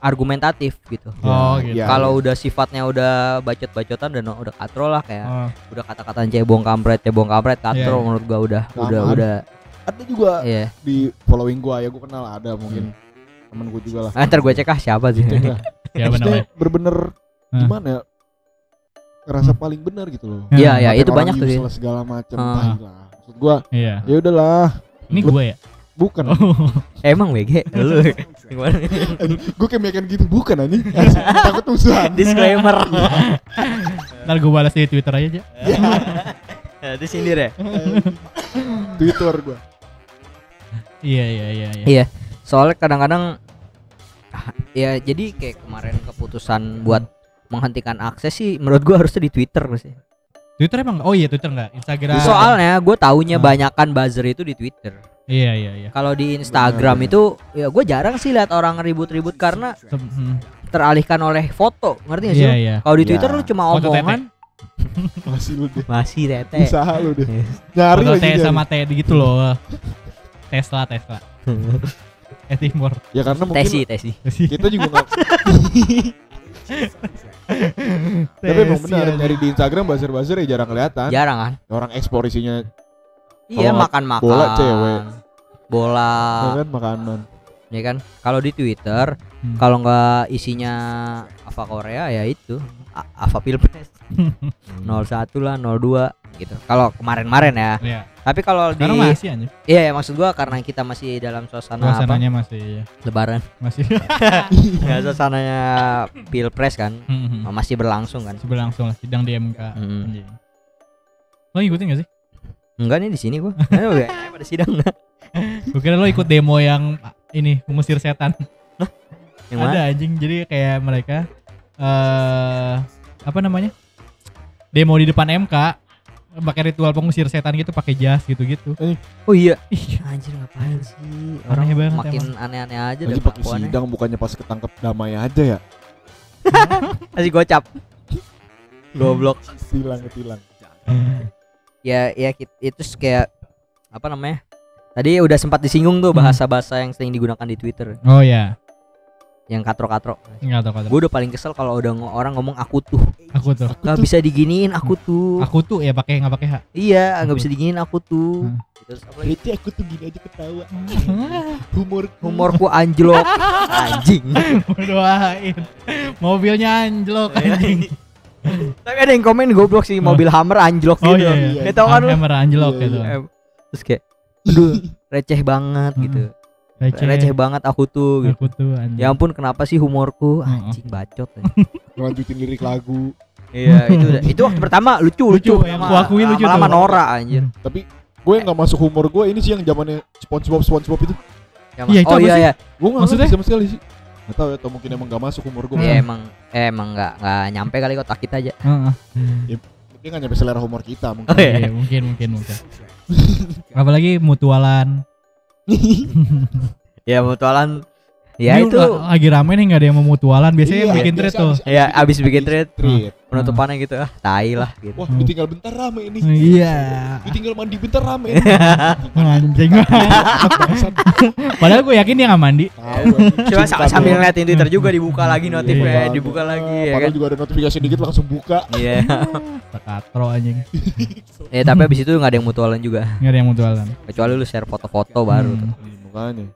argumentatif gitu. Oh Ya, gitu. ya. Kalau udah sifatnya udah bacot-bacotan dan udah katro lah kayak Oh, udah kata-kata cebong kampret cebong kampret katro Iya. menurut gua udah Sama. udah udah Ada juga iya di following gua ya gue kenal ada mungkin temen gue juga lah. Ah, ntar gue cek ah siapa sih Maksudnya namanya? bener-bener Hah? gimana ya? Ngerasa paling benar gitu loh. iya ya Ngatain itu orang banyak tuh segala macam Ah. tai lah. Maksud gua Iya. ya udahlah, Ini gue ya. Bukan. Oh. emang WG lu gimana gue kayak mekan gitu bukan anjing. Takut musuhan. disclaimer Ntar gue balas di Twitter aja aja. disindir ya Twitter gua. Iya iya iya iya. iya soalnya kadang-kadang ah, ya jadi kayak kemarin keputusan buat menghentikan akses sih menurut gua harusnya di Twitter sih Twitter emang oh iya Twitter enggak Instagram. soalnya gue taunya Ah. banyakan buzzer itu di Twitter Iya iya iya. kalau di Instagram Benar, itu ya gue jarang sih lihat orang ribut-ribut karena hmm. teralihkan oleh foto ngerti gak sih Iya iya. kalau di Ya. Twitter lu cuma omongan Masih lu deh. masih tete Usaha lu deh. Nyari Foto lagi. Sama T gitu loh. Tesla Tesla. Eh Timur. Ya karena mungkin tesi tesi kita juga nggak tapi emang benar nyari di Instagram buzzer-buzzer ya jarang kelihatan jarang kan orang ekspor isinya iya Kalau makan makan bola, cewek. Bola. Ya kan makanan ya kan? Kalau di Twitter Hmm. kalau nggak isinya Ava Korea ya itu. A- Ava Pilpres. 01 lah 02 gitu. Kalau kemarin-kemarin ya. Iya. tapi kalau di masih anjir. iya ya maksud gua karena kita masih dalam suasana apa? Suasananya masih lebaran. Masih. Ya suasananya Pilpres kan. Hmm, hmm. masih berlangsung kan? Masih berlangsung lah sidang di MK. Hmm. Lo ngikutin gak sih? enggak nih di sini gua. Eh, udah pada sidang Gue kira lo ikut demo yang ini mengusir setan. yang mana Ada anjing. Jadi kayak mereka eh apa namanya? Demo di depan MK. pakai ritual pengusir setan gitu pakai jas gitu-gitu. Oh iya. Anjir ngapain sih? Orang Aneh banget makin aneh-aneh aja Lagi pakai sidang bukannya pas ketangkep damai aja ya. Masih gocap. Goblok. Tilang tilang. Ya ya itu kayak apa namanya? Tadi udah sempat disinggung tuh Hmm. bahasa-bahasa yang sering digunakan di Twitter, Oh ya, yang katro-katro. tahu kata. Gue udah paling kesel kalau udah orang ngomong aku tuh. Aku tuh, Gak bisa diginiin aku tuh. aku tuh ya pakai nggak pakai H. Iya, nggak bisa diginiin aku tuh. Hmm. Terus apa lagi? Aku tuh gini aja ketawa. Humor Humorku anjlok. Anjing. Doain. Mobilnya anjlok anjing. Tapi ada yang komen goblok sih mobil Hammer anjlok Oh gitu. iya, iya. Ya tau kan lu? Hammer anjlok Iya, gitu. iya. Terus kayak aduh receh banget Hmm. gitu. Receh. Receh banget aku tuh gitu. Aku tuh anjing. Ya ampun kenapa sih humorku Hmm. anjing bacot. ya. Ngelanjutin lirik lagu. Iya itu udah- itu waktu pertama lucu Lucu, lucu. yang Lama- gua akuin lucu tuh. Nora anjir. Tapi gue yang gak masuk humor gue ini sih yang zamannya SpongeBob SpongeBob itu. Iya, oh iya iya. Gue gak Maksudnya? ngerti sama sekali sih. Gak tau ya atau mungkin emang gak masuk humor gue. Iya emang eh, emang nggak nggak nyampe kali kotak kita aja. Heeh. Dia gak nyampe selera humor kita mungkin. Oh, iya. Iya, mungkin mungkin mungkin. Apalagi mutualan. Ya mutualan ya Ini itu la- lagi rame nih nggak ada yang mau mutualan. Biasanya yang Iya, bikin thread tuh. abis- ya abis bikin thread Thread. penutupannya gitu ah tai lah gitu. Wah, ditinggal bentar rame ini. Iya. Ditinggal mandi bentar rame. ini. Anjing. Padahal gue yakin dia nggak mandi. Coba Sumpah sambil ngeliatin Twitter juga dibuka lagi notifnya, Iya. dibuka lagi ya Padahal kan. juga ada notifikasi dikit langsung buka. Iya. Tekatro anjing. Ya tapi abis itu nggak ada yang mutualan juga. Nggak ada yang mutualan. Kecuali lu share foto-foto baru tuh. Hmm. Ih, Makanya.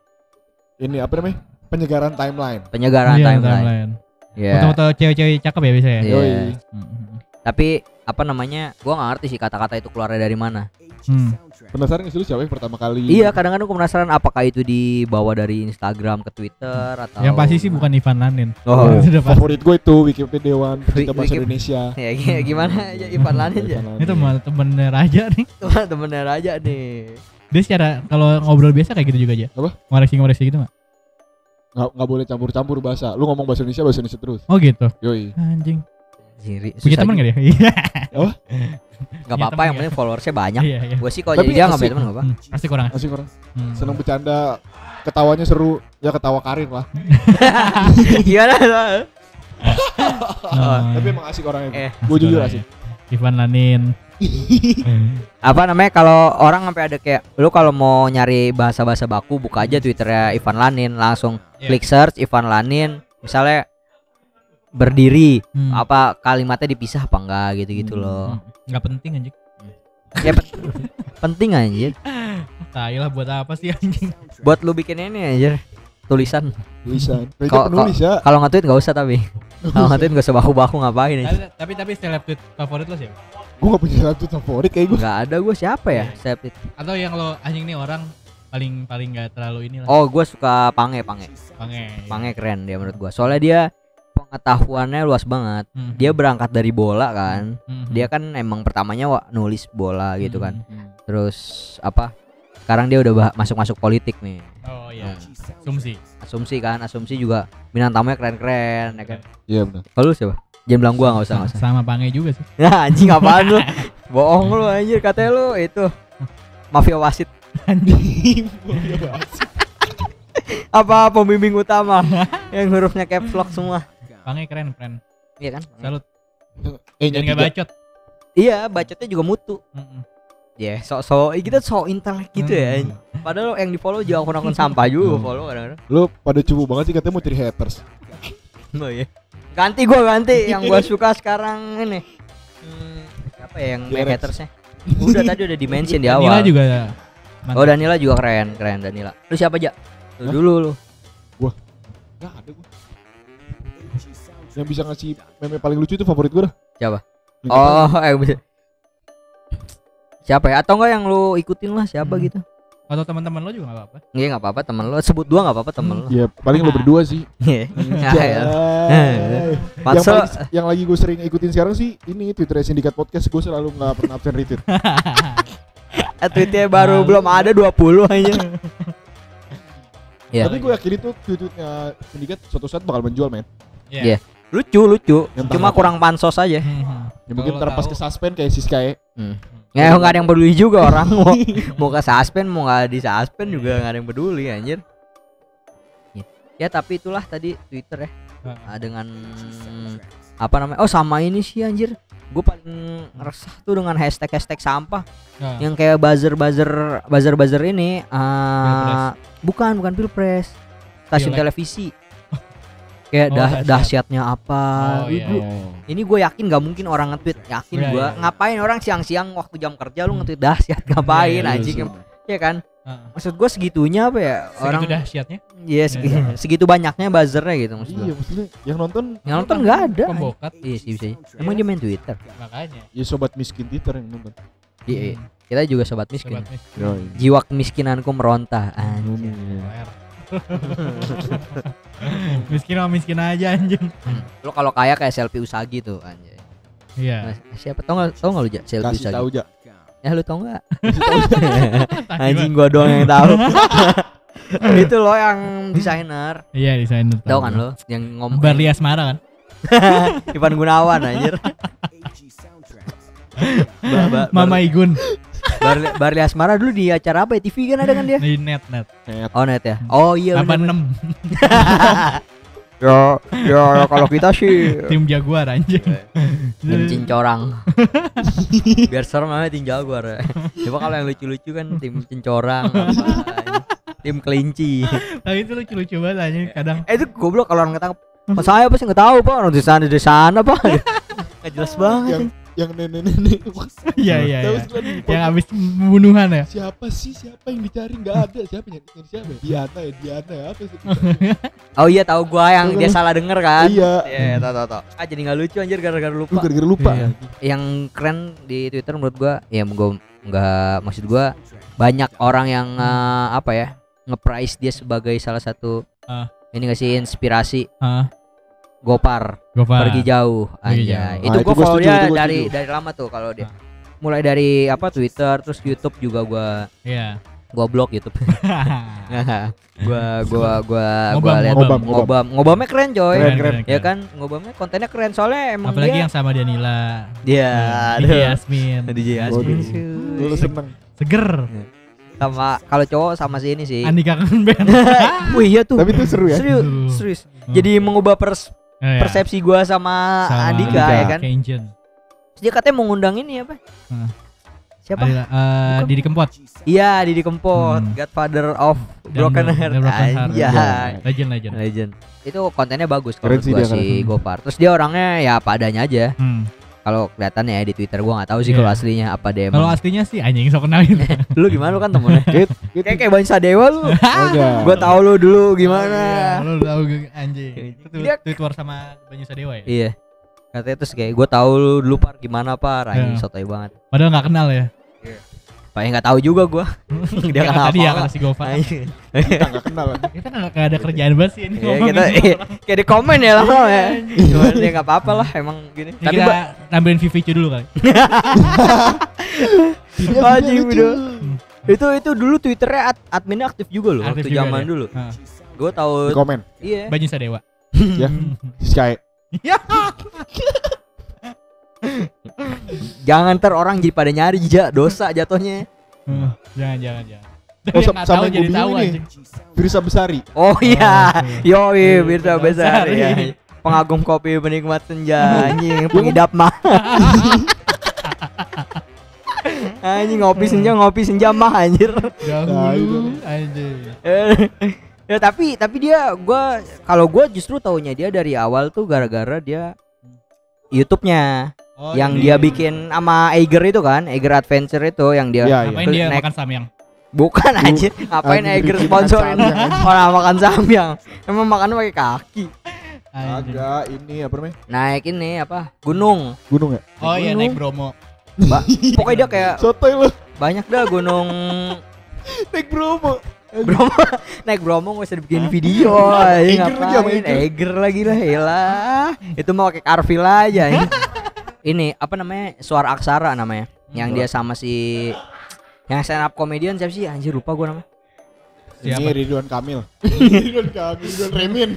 Ini apa namanya? Penyegaran timeline. Penyegaran Iya, timeline. Ya. Foto-foto cewek-cewek cakep ya biasanya. Iya. Yoi. Hmm. Tapi apa namanya? Gua nggak ngerti sih kata-kata itu keluarnya dari mana. Hmm. Penasaran sih lu siapa yang pertama kali? Iya, kadang-kadang gua penasaran apakah itu dibawa dari Instagram ke Twitter atau Yang pasti sih bukan Ivan Lanin. Oh. Pasti. Favorit gue itu Wikipediawan pecinta Wiki- bahasa Indonesia. Ya gi- gimana aja Ivan Lanin aja. Ivan Lanin. Itu malah temennya Raja nih. Tuh temennya Raja nih. Dia secara kalau ngobrol biasa kayak gitu juga aja. Apa? Ngoreksi-ngoreksi gitu mah. Nggak nggak boleh campur-campur bahasa. Lu ngomong bahasa Indonesia bahasa Indonesia terus. Oh gitu. Yoi. Anjing. Siri. Punya teman enggak dia? Iya. Gak apa-apa yang ya? penting followersnya banyak. Iya, iya. Gue sih kalau Tapi jadi dia nggak asik. punya teman nggak apa. Hmm, Pasti kurang. Asik orang. Hmm. Seneng bercanda. Ketawanya seru. Ya ketawa karir lah. Gimana? Nah, Tapi emang asik orangnya. Eh, gue jujur asik. Ivan Lanin. apa namanya kalau orang sampai ada kayak lu kalau mau nyari bahasa-bahasa baku buka aja twitternya Ivan Lanin langsung Iya. klik search Ivan Lanin misalnya berdiri Hmm. apa kalimatnya dipisah apa enggak gitu-gitu Hmm. loh Nggak penting anjing. ya pen- penting anjir Tai lah buat apa sih anjing? buat lu bikin ini anjir tulisan Tulisan. Kalau- penulis ya. kalau nge-tweet nggak usah tapi kalau nge-tweet nggak usah baku-baku ngapain Tapi tapi, tapi seleb tweet favorit lo siapa? Gue gak punya satu favorit kayak gue. nggak ada gue siapa ya saya tweet Atau yang lo anjing nih orang paling paling nggak terlalu ini lah. oh gue suka pange pange Pange. pange keren dia menurut gue soalnya dia pengetahuannya luas banget Hmm. dia berangkat dari bola kan Hmm. dia kan emang pertamanya wa- nulis bola gitu kan Hmm. terus apa sekarang dia udah bah- masuk-masuk politik nih Oh iya. Hmm. Asumsi. asumsi kan asumsi juga bintang tamunya keren-keren ya kan Iya benar. kalau lu siapa jangan bilang gua nggak usah nggak usah Sama Pange juga sih. ya anjing apaan lu bohong lu anjir katanya lu itu mafia wasit apa pembimbing utama yang hurufnya caps lock semua Pange keren keren. iya kan Salut. Eh Dan nyati nggak gak? bacot. iya bacotnya juga mutu ya so so kita so intelek gitu ya padahal yang di follow juga akun-akun sampah juga Hmm. follow kadang-kadang Lu pada cupu banget sih katanya mau cari haters. Oh iya. Ganti gua ganti yang gua suka sekarang ini. Hmm, siapa ya yang main hatersnya? Udah tadi udah dimention di Danila awal. juga. Oh Danila juga keren, keren Danila. Lu siapa aja? Lu Hah? dulu lu. Gak ada gue. Yang bisa ngasih meme paling lucu itu favorit gue dah. Siapa? Oh, eh bisa. Siapa ya? Atau enggak yang lu ikutin lah siapa Hmm. gitu? Atau teman-teman lo juga nggak apa-apa. Iya enggak apa-apa temen lu. Sebut dua enggak apa-apa temen lu. Ya paling lo berdua sih. Iya. Anjay. ya. yang, paling, yang lagi gue sering ikutin sekarang sih ini Twitter Sindikat Podcast gue selalu nggak pernah absen retweet. tweetnya baru belum ada 20 aja. Iya. Tapi gue yakin itu tweet-tweetnya Sindikat suatu saat bakal menjual men. Iya. Lucu lucu. Yang Cuma kurang pansos aja. Hmm. Ya mungkin ntar pas ke suspend kayak Siskae. Hmm. Ya nggak ada yang peduli juga orang mau mau ke suspend mau nggak di suspend juga nggak ada yang peduli anjir. Ya, ya tapi itulah tadi Twitter ya Ah, dengan apa namanya? Oh sama ini sih anjir. Gue paling resah tuh dengan hashtag hashtag sampah Nah, yang kayak buzzer buzzer buzzer buzzer ini. ah, bukan bukan pilpres, stasiun Pileg. televisi. Kayak Oh, dah dahsyat. dahsyatnya apa? Oh, iya, lu- iya. Ini gue yakin gak mungkin orang nge-tweet Yakin Iya, gue iya, iya. Ngapain orang siang-siang waktu jam kerja lu nge-tweet dahsyat Ngapain Iya, iya, anjing Ya kan. Maksud gue segitunya apa ya Segitu Orang dahsyatnya. Iya segi- segitu banyaknya buzzernya gitu maksud Iya gue maksudnya yang nonton Yang nonton gak ada Pembokat Iya sih bisa Emang dia main Twitter makanya. ya sobat miskin Twitter yang nonton. Iya iya. Kita juga sobat miskin Sobat miskin. Jiwa kemiskinanku meronta anjing OR. miskin sama miskin aja anjing. Lo kalau kaya kayak selfie usagi tuh anjing Iya. Nah, Siapa tau gak, tau gak lu Ja selfie Kasih usagi tahu aja. Ya lu tau gak Anjing mah. gua doang yang tahu Itu lo yang desainer Iya desainer. Tahu kan lo yang ngomong Barli Asmara kan? Ivan Gunawan anjir. Ba- ba- Mama Igun Barli, Barli Asmara dulu di acara apa ya? TV kan ada kan dia? di net net. Oh net ya. Oh iya Apa enam Ya, ya kalau kita sih tim Jaguar anjing. tim cincorang. Biar serem namanya tim jaguar. ya. Coba kalau yang lucu-lucu kan tim cincorang. apa, tim kelinci. Tapi itu lucu-lucu banget anjing kadang. Eh itu goblok kalau orang ketangkep. Mas saya apa sih nggak tahu pak orang di sana di sana pak. Nggak jelas banget. Yang yang nenek-nenek. Iya iya iya. Yang habis pembunuhan ya. siapa sih siapa yang dicari nggak ada siapa yang nyari siapa ya? Diana ya Diana ya apa sih Oh iya tahu gua yang dia salah denger kan. iya Iya tahu tahu tahu. Ah jadi nggak lucu anjir gara-gara lu lupa. gara-gara lupa Iya. yang keren di Twitter menurut gua ya gua nggak maksud gua banyak orang yang eh, apa ya nge-price dia sebagai salah satu Ah. ini nggak sih inspirasi Ah, Gopar Gopar. pergi jauh Pergi aja jauh. itu Ah, gua itu gua follow setuju, dia itu gua dari setuju. dari lama tuh kalau dia Ah. mulai dari apa Twitter terus YouTube juga gua Iya. gua blog YouTube gua gua gua Ngobam, gua lihat ngobam, ngobam ngobamnya keren coy Keren, keren. ya kan ngobamnya kontennya keren soalnya emang Apalagi dia yang sama Danila. dia DJ Yasmin. DJ. Yasmin lu seneng Seger. sama kalau cowok sama si ini sih Andika kan band. Wih iya tuh tapi itu seru ya serius serius Hmm. jadi mengubah pers- Oh, iya. persepsi gua sama, Sama Andika, Andika. ya kan Kenjen. Terus dia katanya mau ngundang ini apa Hmm. siapa Adila, eh, Didi Kempot. iya Didi Kempot Hmm. Godfather of Dan Broken Heart Broken Heart. Anjay. Legend legend. legend itu kontennya bagus kalau sih gua dia, si keren. Gopar terus dia orangnya ya apa adanya aja Hmm. Kalau kelihatannya ya di Twitter gua nggak tahu sih Iya. kalau aslinya apa dia Kalau aslinya sih anjing sok kenalin. lu gimana lu kan temennya Kit, kit. kayak kayak Bani Sadewa lu Enggak. gua tahu lu dulu gimana Iya, Lu tahu gue, anjing. Itu Dia- tweet war sama Banyu Sadewa ya. iya katanya terus kayak gua tahu lu dulu par gimana par anjing Iya. sotoy banget Padahal nggak kenal ya. Pak nggak tahu juga gua. dia Kayak kenapa? tadi ya kata si Gofar. Anjing. kita nggak kenal kan Kita nggak nggak ada kerjaan banget sih ini. Iya, ngomongin kita iya, kayak di komen ya lama ya. Cuman ya nggak apa-apa lah emang gini. Ya, Tapi kita ba- nambahin VVC dulu kali. Dia Anjing, lucu. udah. itu itu dulu Twitternya ad, adminnya aktif juga loh Aktif waktu juga zaman dia. dulu. Gue tahu di komen iya. Banyu Sadewa. ya Sky Jangan ter orang jadi pada nyari ja, dosa jatuhnya. Heeh. Jangan jangan jangan. Oh, sama yang jadi tahu bingung nih. Firsa Besari Oh iya. Yo Iya, besar Besari. ya. Pengagum kopi penikmat senja anjing pengidap mah. anjing ngopi senja ngopi senja mah anjir. Nah, itu. Dahulu anjing. Eh, ya tapi tapi dia gua kalau gua justru taunya dia dari awal tuh gara-gara dia YouTube-nya Oh, yang ini. dia bikin sama Eiger itu kan, Eiger Adventure itu yang dia Iya, iya. Ngapain dia naik- makan samyang? bukan anjir, ngapain Eiger sponsorin makan samyang, orang makan samyang. Emang makannya pakai kaki. Agak ini apa namanya Naik ini apa? Gunung. gunung ya Oh iya naik Bromo. Ba- pokoknya dia kayak sotoy lu banyak dah gunung naik Bromo Bromo naik Bromo nggak usah dibikin video aja Eiger lagi sama ngapain Eiger. Eiger lagi lah elah itu mau pakai Carvil aja ini. ini apa namanya suara aksara namanya yang dia sama si yang stand up comedian siapa sih? Anjir lupa gua namanya. Siapa? ini Ridwan Kamil. Ridwan Kamil Ridwan Remin.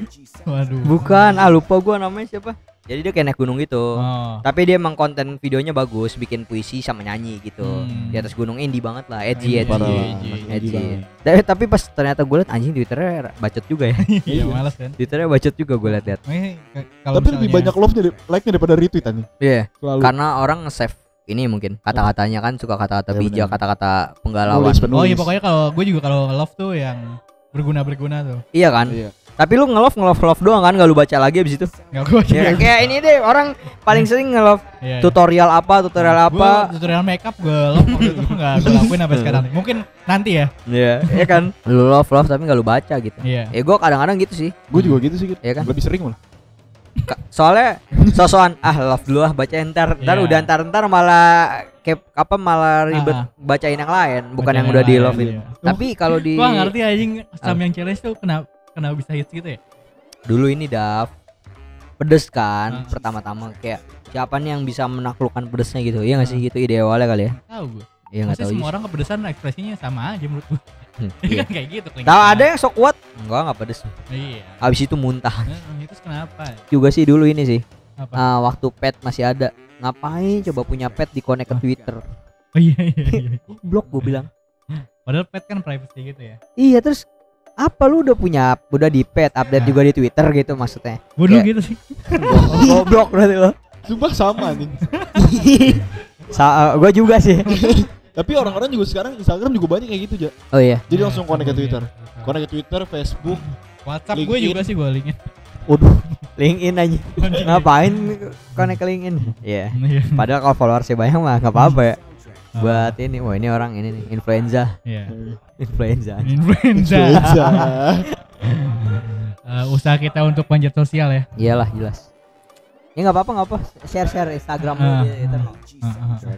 Waduh. bukan ah lupa gua namanya siapa Jadi dia kayak naik gunung gitu. Oh. Tapi dia emang konten videonya bagus, bikin puisi sama nyanyi gitu. Hmm. Di atas gunung indie banget lah, edgy edgy. Edgy, Edgy. Tapi, tapi pas ternyata gue liat anjing Twitternya bacot juga ya. Iya, males kan. Twitternya bacot juga gue liat-liat. Tapi lebih misalnya- banyak love-nya dari- like-nya daripada retweet anjing. Iya, Selalu. karena orang nge-save ini mungkin kata-katanya kan suka kata-kata Iya, bijak, kata-kata penggalauan. Penulis. Oh iya pokoknya kalau gue juga kalau love tuh yang berguna-berguna tuh. Iya kan? Iya. Tapi lu nge-love nge-love love doang kan, gak lu baca lagi abis itu. Enggak gue Ya, kayak ini deh orang paling sering nge-love Iya, iya. tutorial apa, tutorial Gua apa. tutorial makeup gue love itu nggak gue lakuin sampai sekarang. Mungkin nanti ya. Iya, iya kan? Lu love love tapi gak lu baca gitu. Iya. Ya gua kadang-kadang gitu sih. Gue juga gitu sih. Git. Iya kan? Lebih sering malah. Ka- Soalnya sosokan ah love dulu ah baca ntar ntar Iya. udah ntar ntar malah kayak apa malah ribet Ah, ah. bacain yang lain bukan Bacain yang yang udah di love iya. Tapi kalau di Gua ngerti anjing Sam yang challenge tuh kenapa kenapa bisa hits gitu ya? dulu ini Dav pedes kan Ah. pertama-tama kayak siapa nih yang bisa menaklukkan pedesnya gitu iya nggak sih gitu ide awalnya kali ya Tahu gue. iya nggak tahu semua orang kepedesan ekspresinya sama aja menurut gue. Hmm, Iya iya. kan kayak gitu. tahu ada yang sok kuat enggak nggak pedes Iya. abis itu muntah Heeh, itu kenapa? juga sih dulu ini sih Apa? ah, waktu pet masih ada ngapain coba punya pet di connect ke Ah. Twitter Oh iya iya iya. blok gue bilang Padahal pet kan privacy gitu ya. iya terus apa lu udah punya udah di pet update Nah. juga di Twitter gitu maksudnya Kayak- gitu sih. goblok berarti lo Sumpah sama anjing. Sa gue juga sih Tapi orang-orang juga sekarang Instagram juga banyak kayak gitu, Ja. oh iya Jadi langsung connect ke Iya. Twitter. Connect ke Twitter, Facebook. WhatsApp gue juga sih gue linknya. Waduh, LinkedIn aja. Ngapain connect ke LinkedIn? Iya. Iya. Padahal kalau followersnya banyak mah nggak apa-apa ya. Buat ini, wah ini orang ini nih influenza, Iya. influenza. Influenza. Influenza. Eh, usaha kita untuk panjat sosial ya. Iyalah jelas. Ya nggak apa-apa nggak apa. Share share Instagram Ah, di Twitter. ah, ah, ah.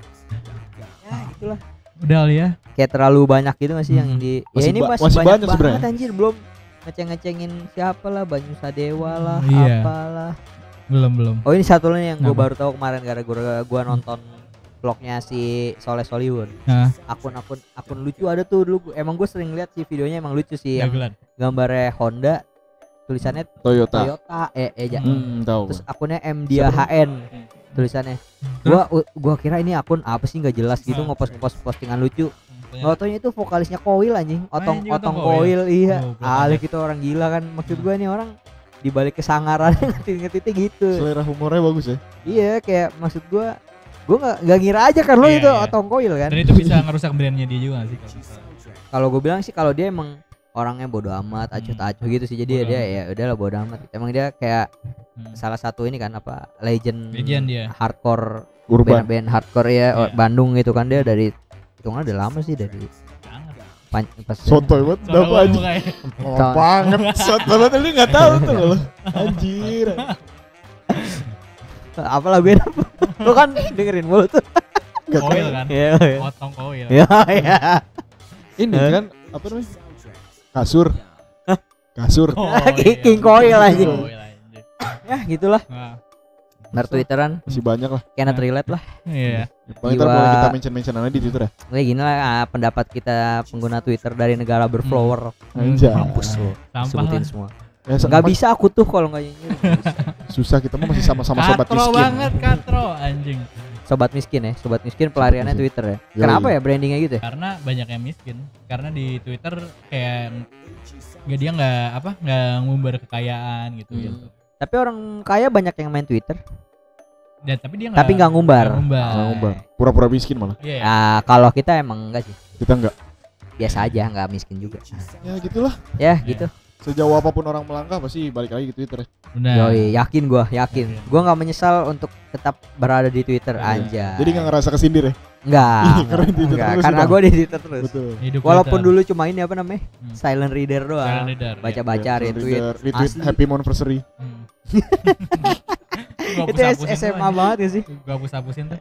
Ya itulah. Udah ya. Kayak terlalu banyak gitu nggak sih yang Hmm. di? Masih ya ini masih, masih banyak, banyak banget sebenarnya. anjir belum ngeceng-ngecengin siapa lah Banyu Sadewa lah Iya. apalah Belum belum. oh ini satu lagi yang gue baru tahu kemarin gara-gara gue nonton vlognya si Soleh Solihun. Nah, akun-akun akun lucu ada tuh dulu. Emang gue sering lihat sih videonya emang lucu sih yang gambarnya Honda tulisannya Toyota. Toyota eh eh ja- Hmm, tahu. terus akunnya M dia HN tulisannya. Gua gua kira ini akun apa sih? Nggak jelas gitu ngepost ngepost postingan lucu. Nggak taunya itu vokalisnya Koil anjing. Otong Anjing, otong Otong Koil. Koil iya. Goblok alik itu orang gila kan. Maksud gua nih orang dibalik kesangaran ngetit-ngetitnya gitu. Selera humornya bagus ya. iya kayak maksud gua gua nggak nggak ngira aja kan lo Iya, itu iya. otong Koil kan Dan itu bisa ngerusak brandnya dia juga gak sih kalau gue bilang sih kalau dia emang orangnya bodoh amat acuh Hmm. acuh gitu sih jadi ya Bodo dia amat. ya udahlah bodoh amat emang dia kayak Hmm. salah satu ini kan apa legend, Legend dia. hardcore Urban. band-band hardcore ya Iya. Bandung gitu kan dia dari hitungan udah lama sih dari pan, pas Sotoy banget. Lu anjing? Oh, Tahun- banget. Sotoy banget lu enggak tahu tuh lo. Anjir. apalah beda lu kan dengerin mulu tuh Koil kan. ya ya Potong koil. ya ya Ini Hah? kan apa namanya? Kasur. Kasur. Koil. King Koil anjing. ya gitulah Nah, ntar twitteran Masih banyak lah. cannot relate lah Iya. Paling ntar boleh kita mention-mention aja di Twitter ya. kayak gini lah ah, pendapat kita pengguna Twitter dari negara berflower Anjay. mampus lo Sampah sebutin lah. semua Ya, sa- nggak bisa aku tuh kalau nggak nyinyir Susah kita mah masih sama-sama sobat Katro miskin. banget katro anjing. sobat miskin ya sobat miskin pelariannya miskin. Twitter ya Yoi. kenapa ya brandingnya gitu ya Karena banyak yang miskin. Karena di Twitter kayak nggak dia nggak apa nggak ngumbar kekayaan gitu Hmm. gitu. tapi orang kaya banyak yang main Twitter Dan tapi dia nggak tapi nggak ngumbar nggak ngumbar. Ngumbar. Pura-pura miskin malah. Iya. ya. nah kalau kita emang enggak sih Kita enggak. biasa aja nggak miskin juga Ya gitulah. ya Iya. gitu Sejauh apa pun orang melangkah pasti balik lagi ke Twitter. ya. Benar. Yoi, yakin gua yakin Yakin. gua nggak menyesal untuk tetap berada di Twitter Iya. aja Jadi nggak ngerasa kesindir ya. enggak Karena di Twitter enggak terus karena gua di Twitter terus Betul. Hidup walaupun Twitter. dulu cuma ini apa namanya Hmm. silent reader doang Silent reader, iya. baca-baca Ya, retweet retweet, happy anniversary. Hmm. Itu SMA banget ya sih Gua hapus-hapusin tuh.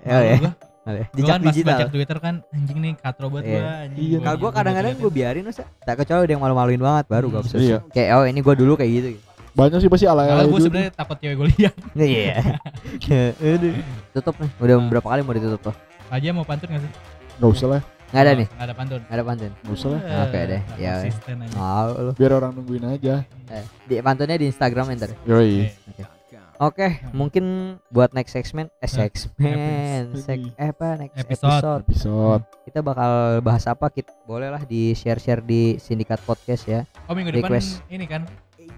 Iya. Gua, Oke, gua jejak kan pas digital baca Twitter kan anjing nih katro banget Iya. gua anjing. Iya. Kalau gua kadang-kadang gua biarin masa tak kecuali ada yang malu-maluin banget baru gua Hmm. hapus. Iya. Kayak oh ini gua dulu kayak gitu. Banyak sih pasti Kalau ala-ala gua dulu. sebenarnya takut cewek gua lihat. Iya. Aduh. Tutup nih. Udah berapa kali mau ditutup tuh? Aja mau pantun gak sih? Nggak usah lah. Enggak ada nih. Nggak ada pantun. Nggak ada pantun. Nggak usah lah. Oke deh, ya. Mau lu. Biar orang nungguin aja. Eh, di pantunnya di Instagram ntar. Oke. Oke, mungkin buat next segment, eh segment, episode. seg, eh apa next Episode. episode. Episode. Kita bakal bahas apa? Kita boleh lah di share-share di sindikat podcast ya. Oh minggu depan Request. ini kan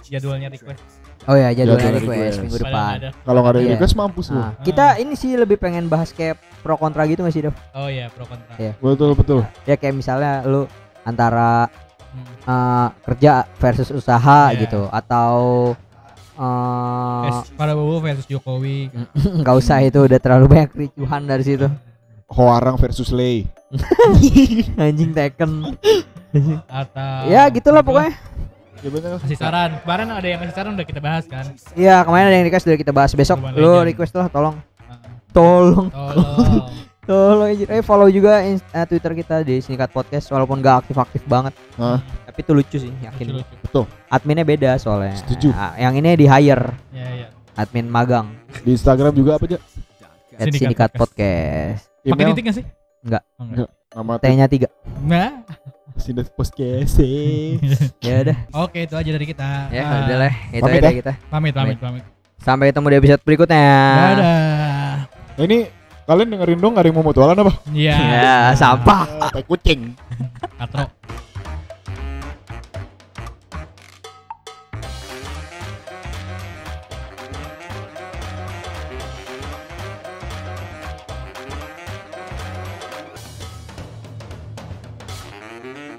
jadwalnya request. Oh ya, jadwalnya Jadwal request request. minggu Padahal depan. nggak. Kalau nggak ada Iya. request mampus lu. Nah, kita ini sih lebih pengen bahas kayak pro kontra gitu gak sih, Dev? Oh iya pro kontra. Iya. Betul betul. Ya kayak misalnya lu antara Hmm. eh, kerja versus usaha Iya. gitu atau Versus Prabowo versus Jokowi. nggak usah itu udah terlalu banyak kericuhan dari situ. Hoarang versus Lei. Anjing Tekken. atau ya gitulah pokoknya. Ya bener. kasih saran kemarin ada yang kasih saran udah kita bahas kan Iya, kemarin ada yang request udah kita bahas besok. Lu Legend. request lah tolong. Ah, Tolong. tolong Tolong. Eh follow juga eh, Twitter kita di Singkat Podcast walaupun gak aktif-aktif banget. Tapi itu lucu sih, yakin. lucu-lucu. Adminnya beda soalnya. Setuju. Ah, yang ini di hire ya ya admin magang. Di Instagram juga apa aja? At Sindikat Sindikat Podcast. Podcast. pakai titik gak sih Enggak. Oh, enggak. nama T-nya tiga. nah Sindikat Podcast. Ya udah. oke itu aja dari kita Ya Ah, udah lah. Itu aja ya. kita. pamit pamit pamit Sampai ketemu di episode berikutnya. dadah ini kalian dengerin dong gak ada yang mau mutualan apa? iya Ya, sampah. Ah, tai kucing. katro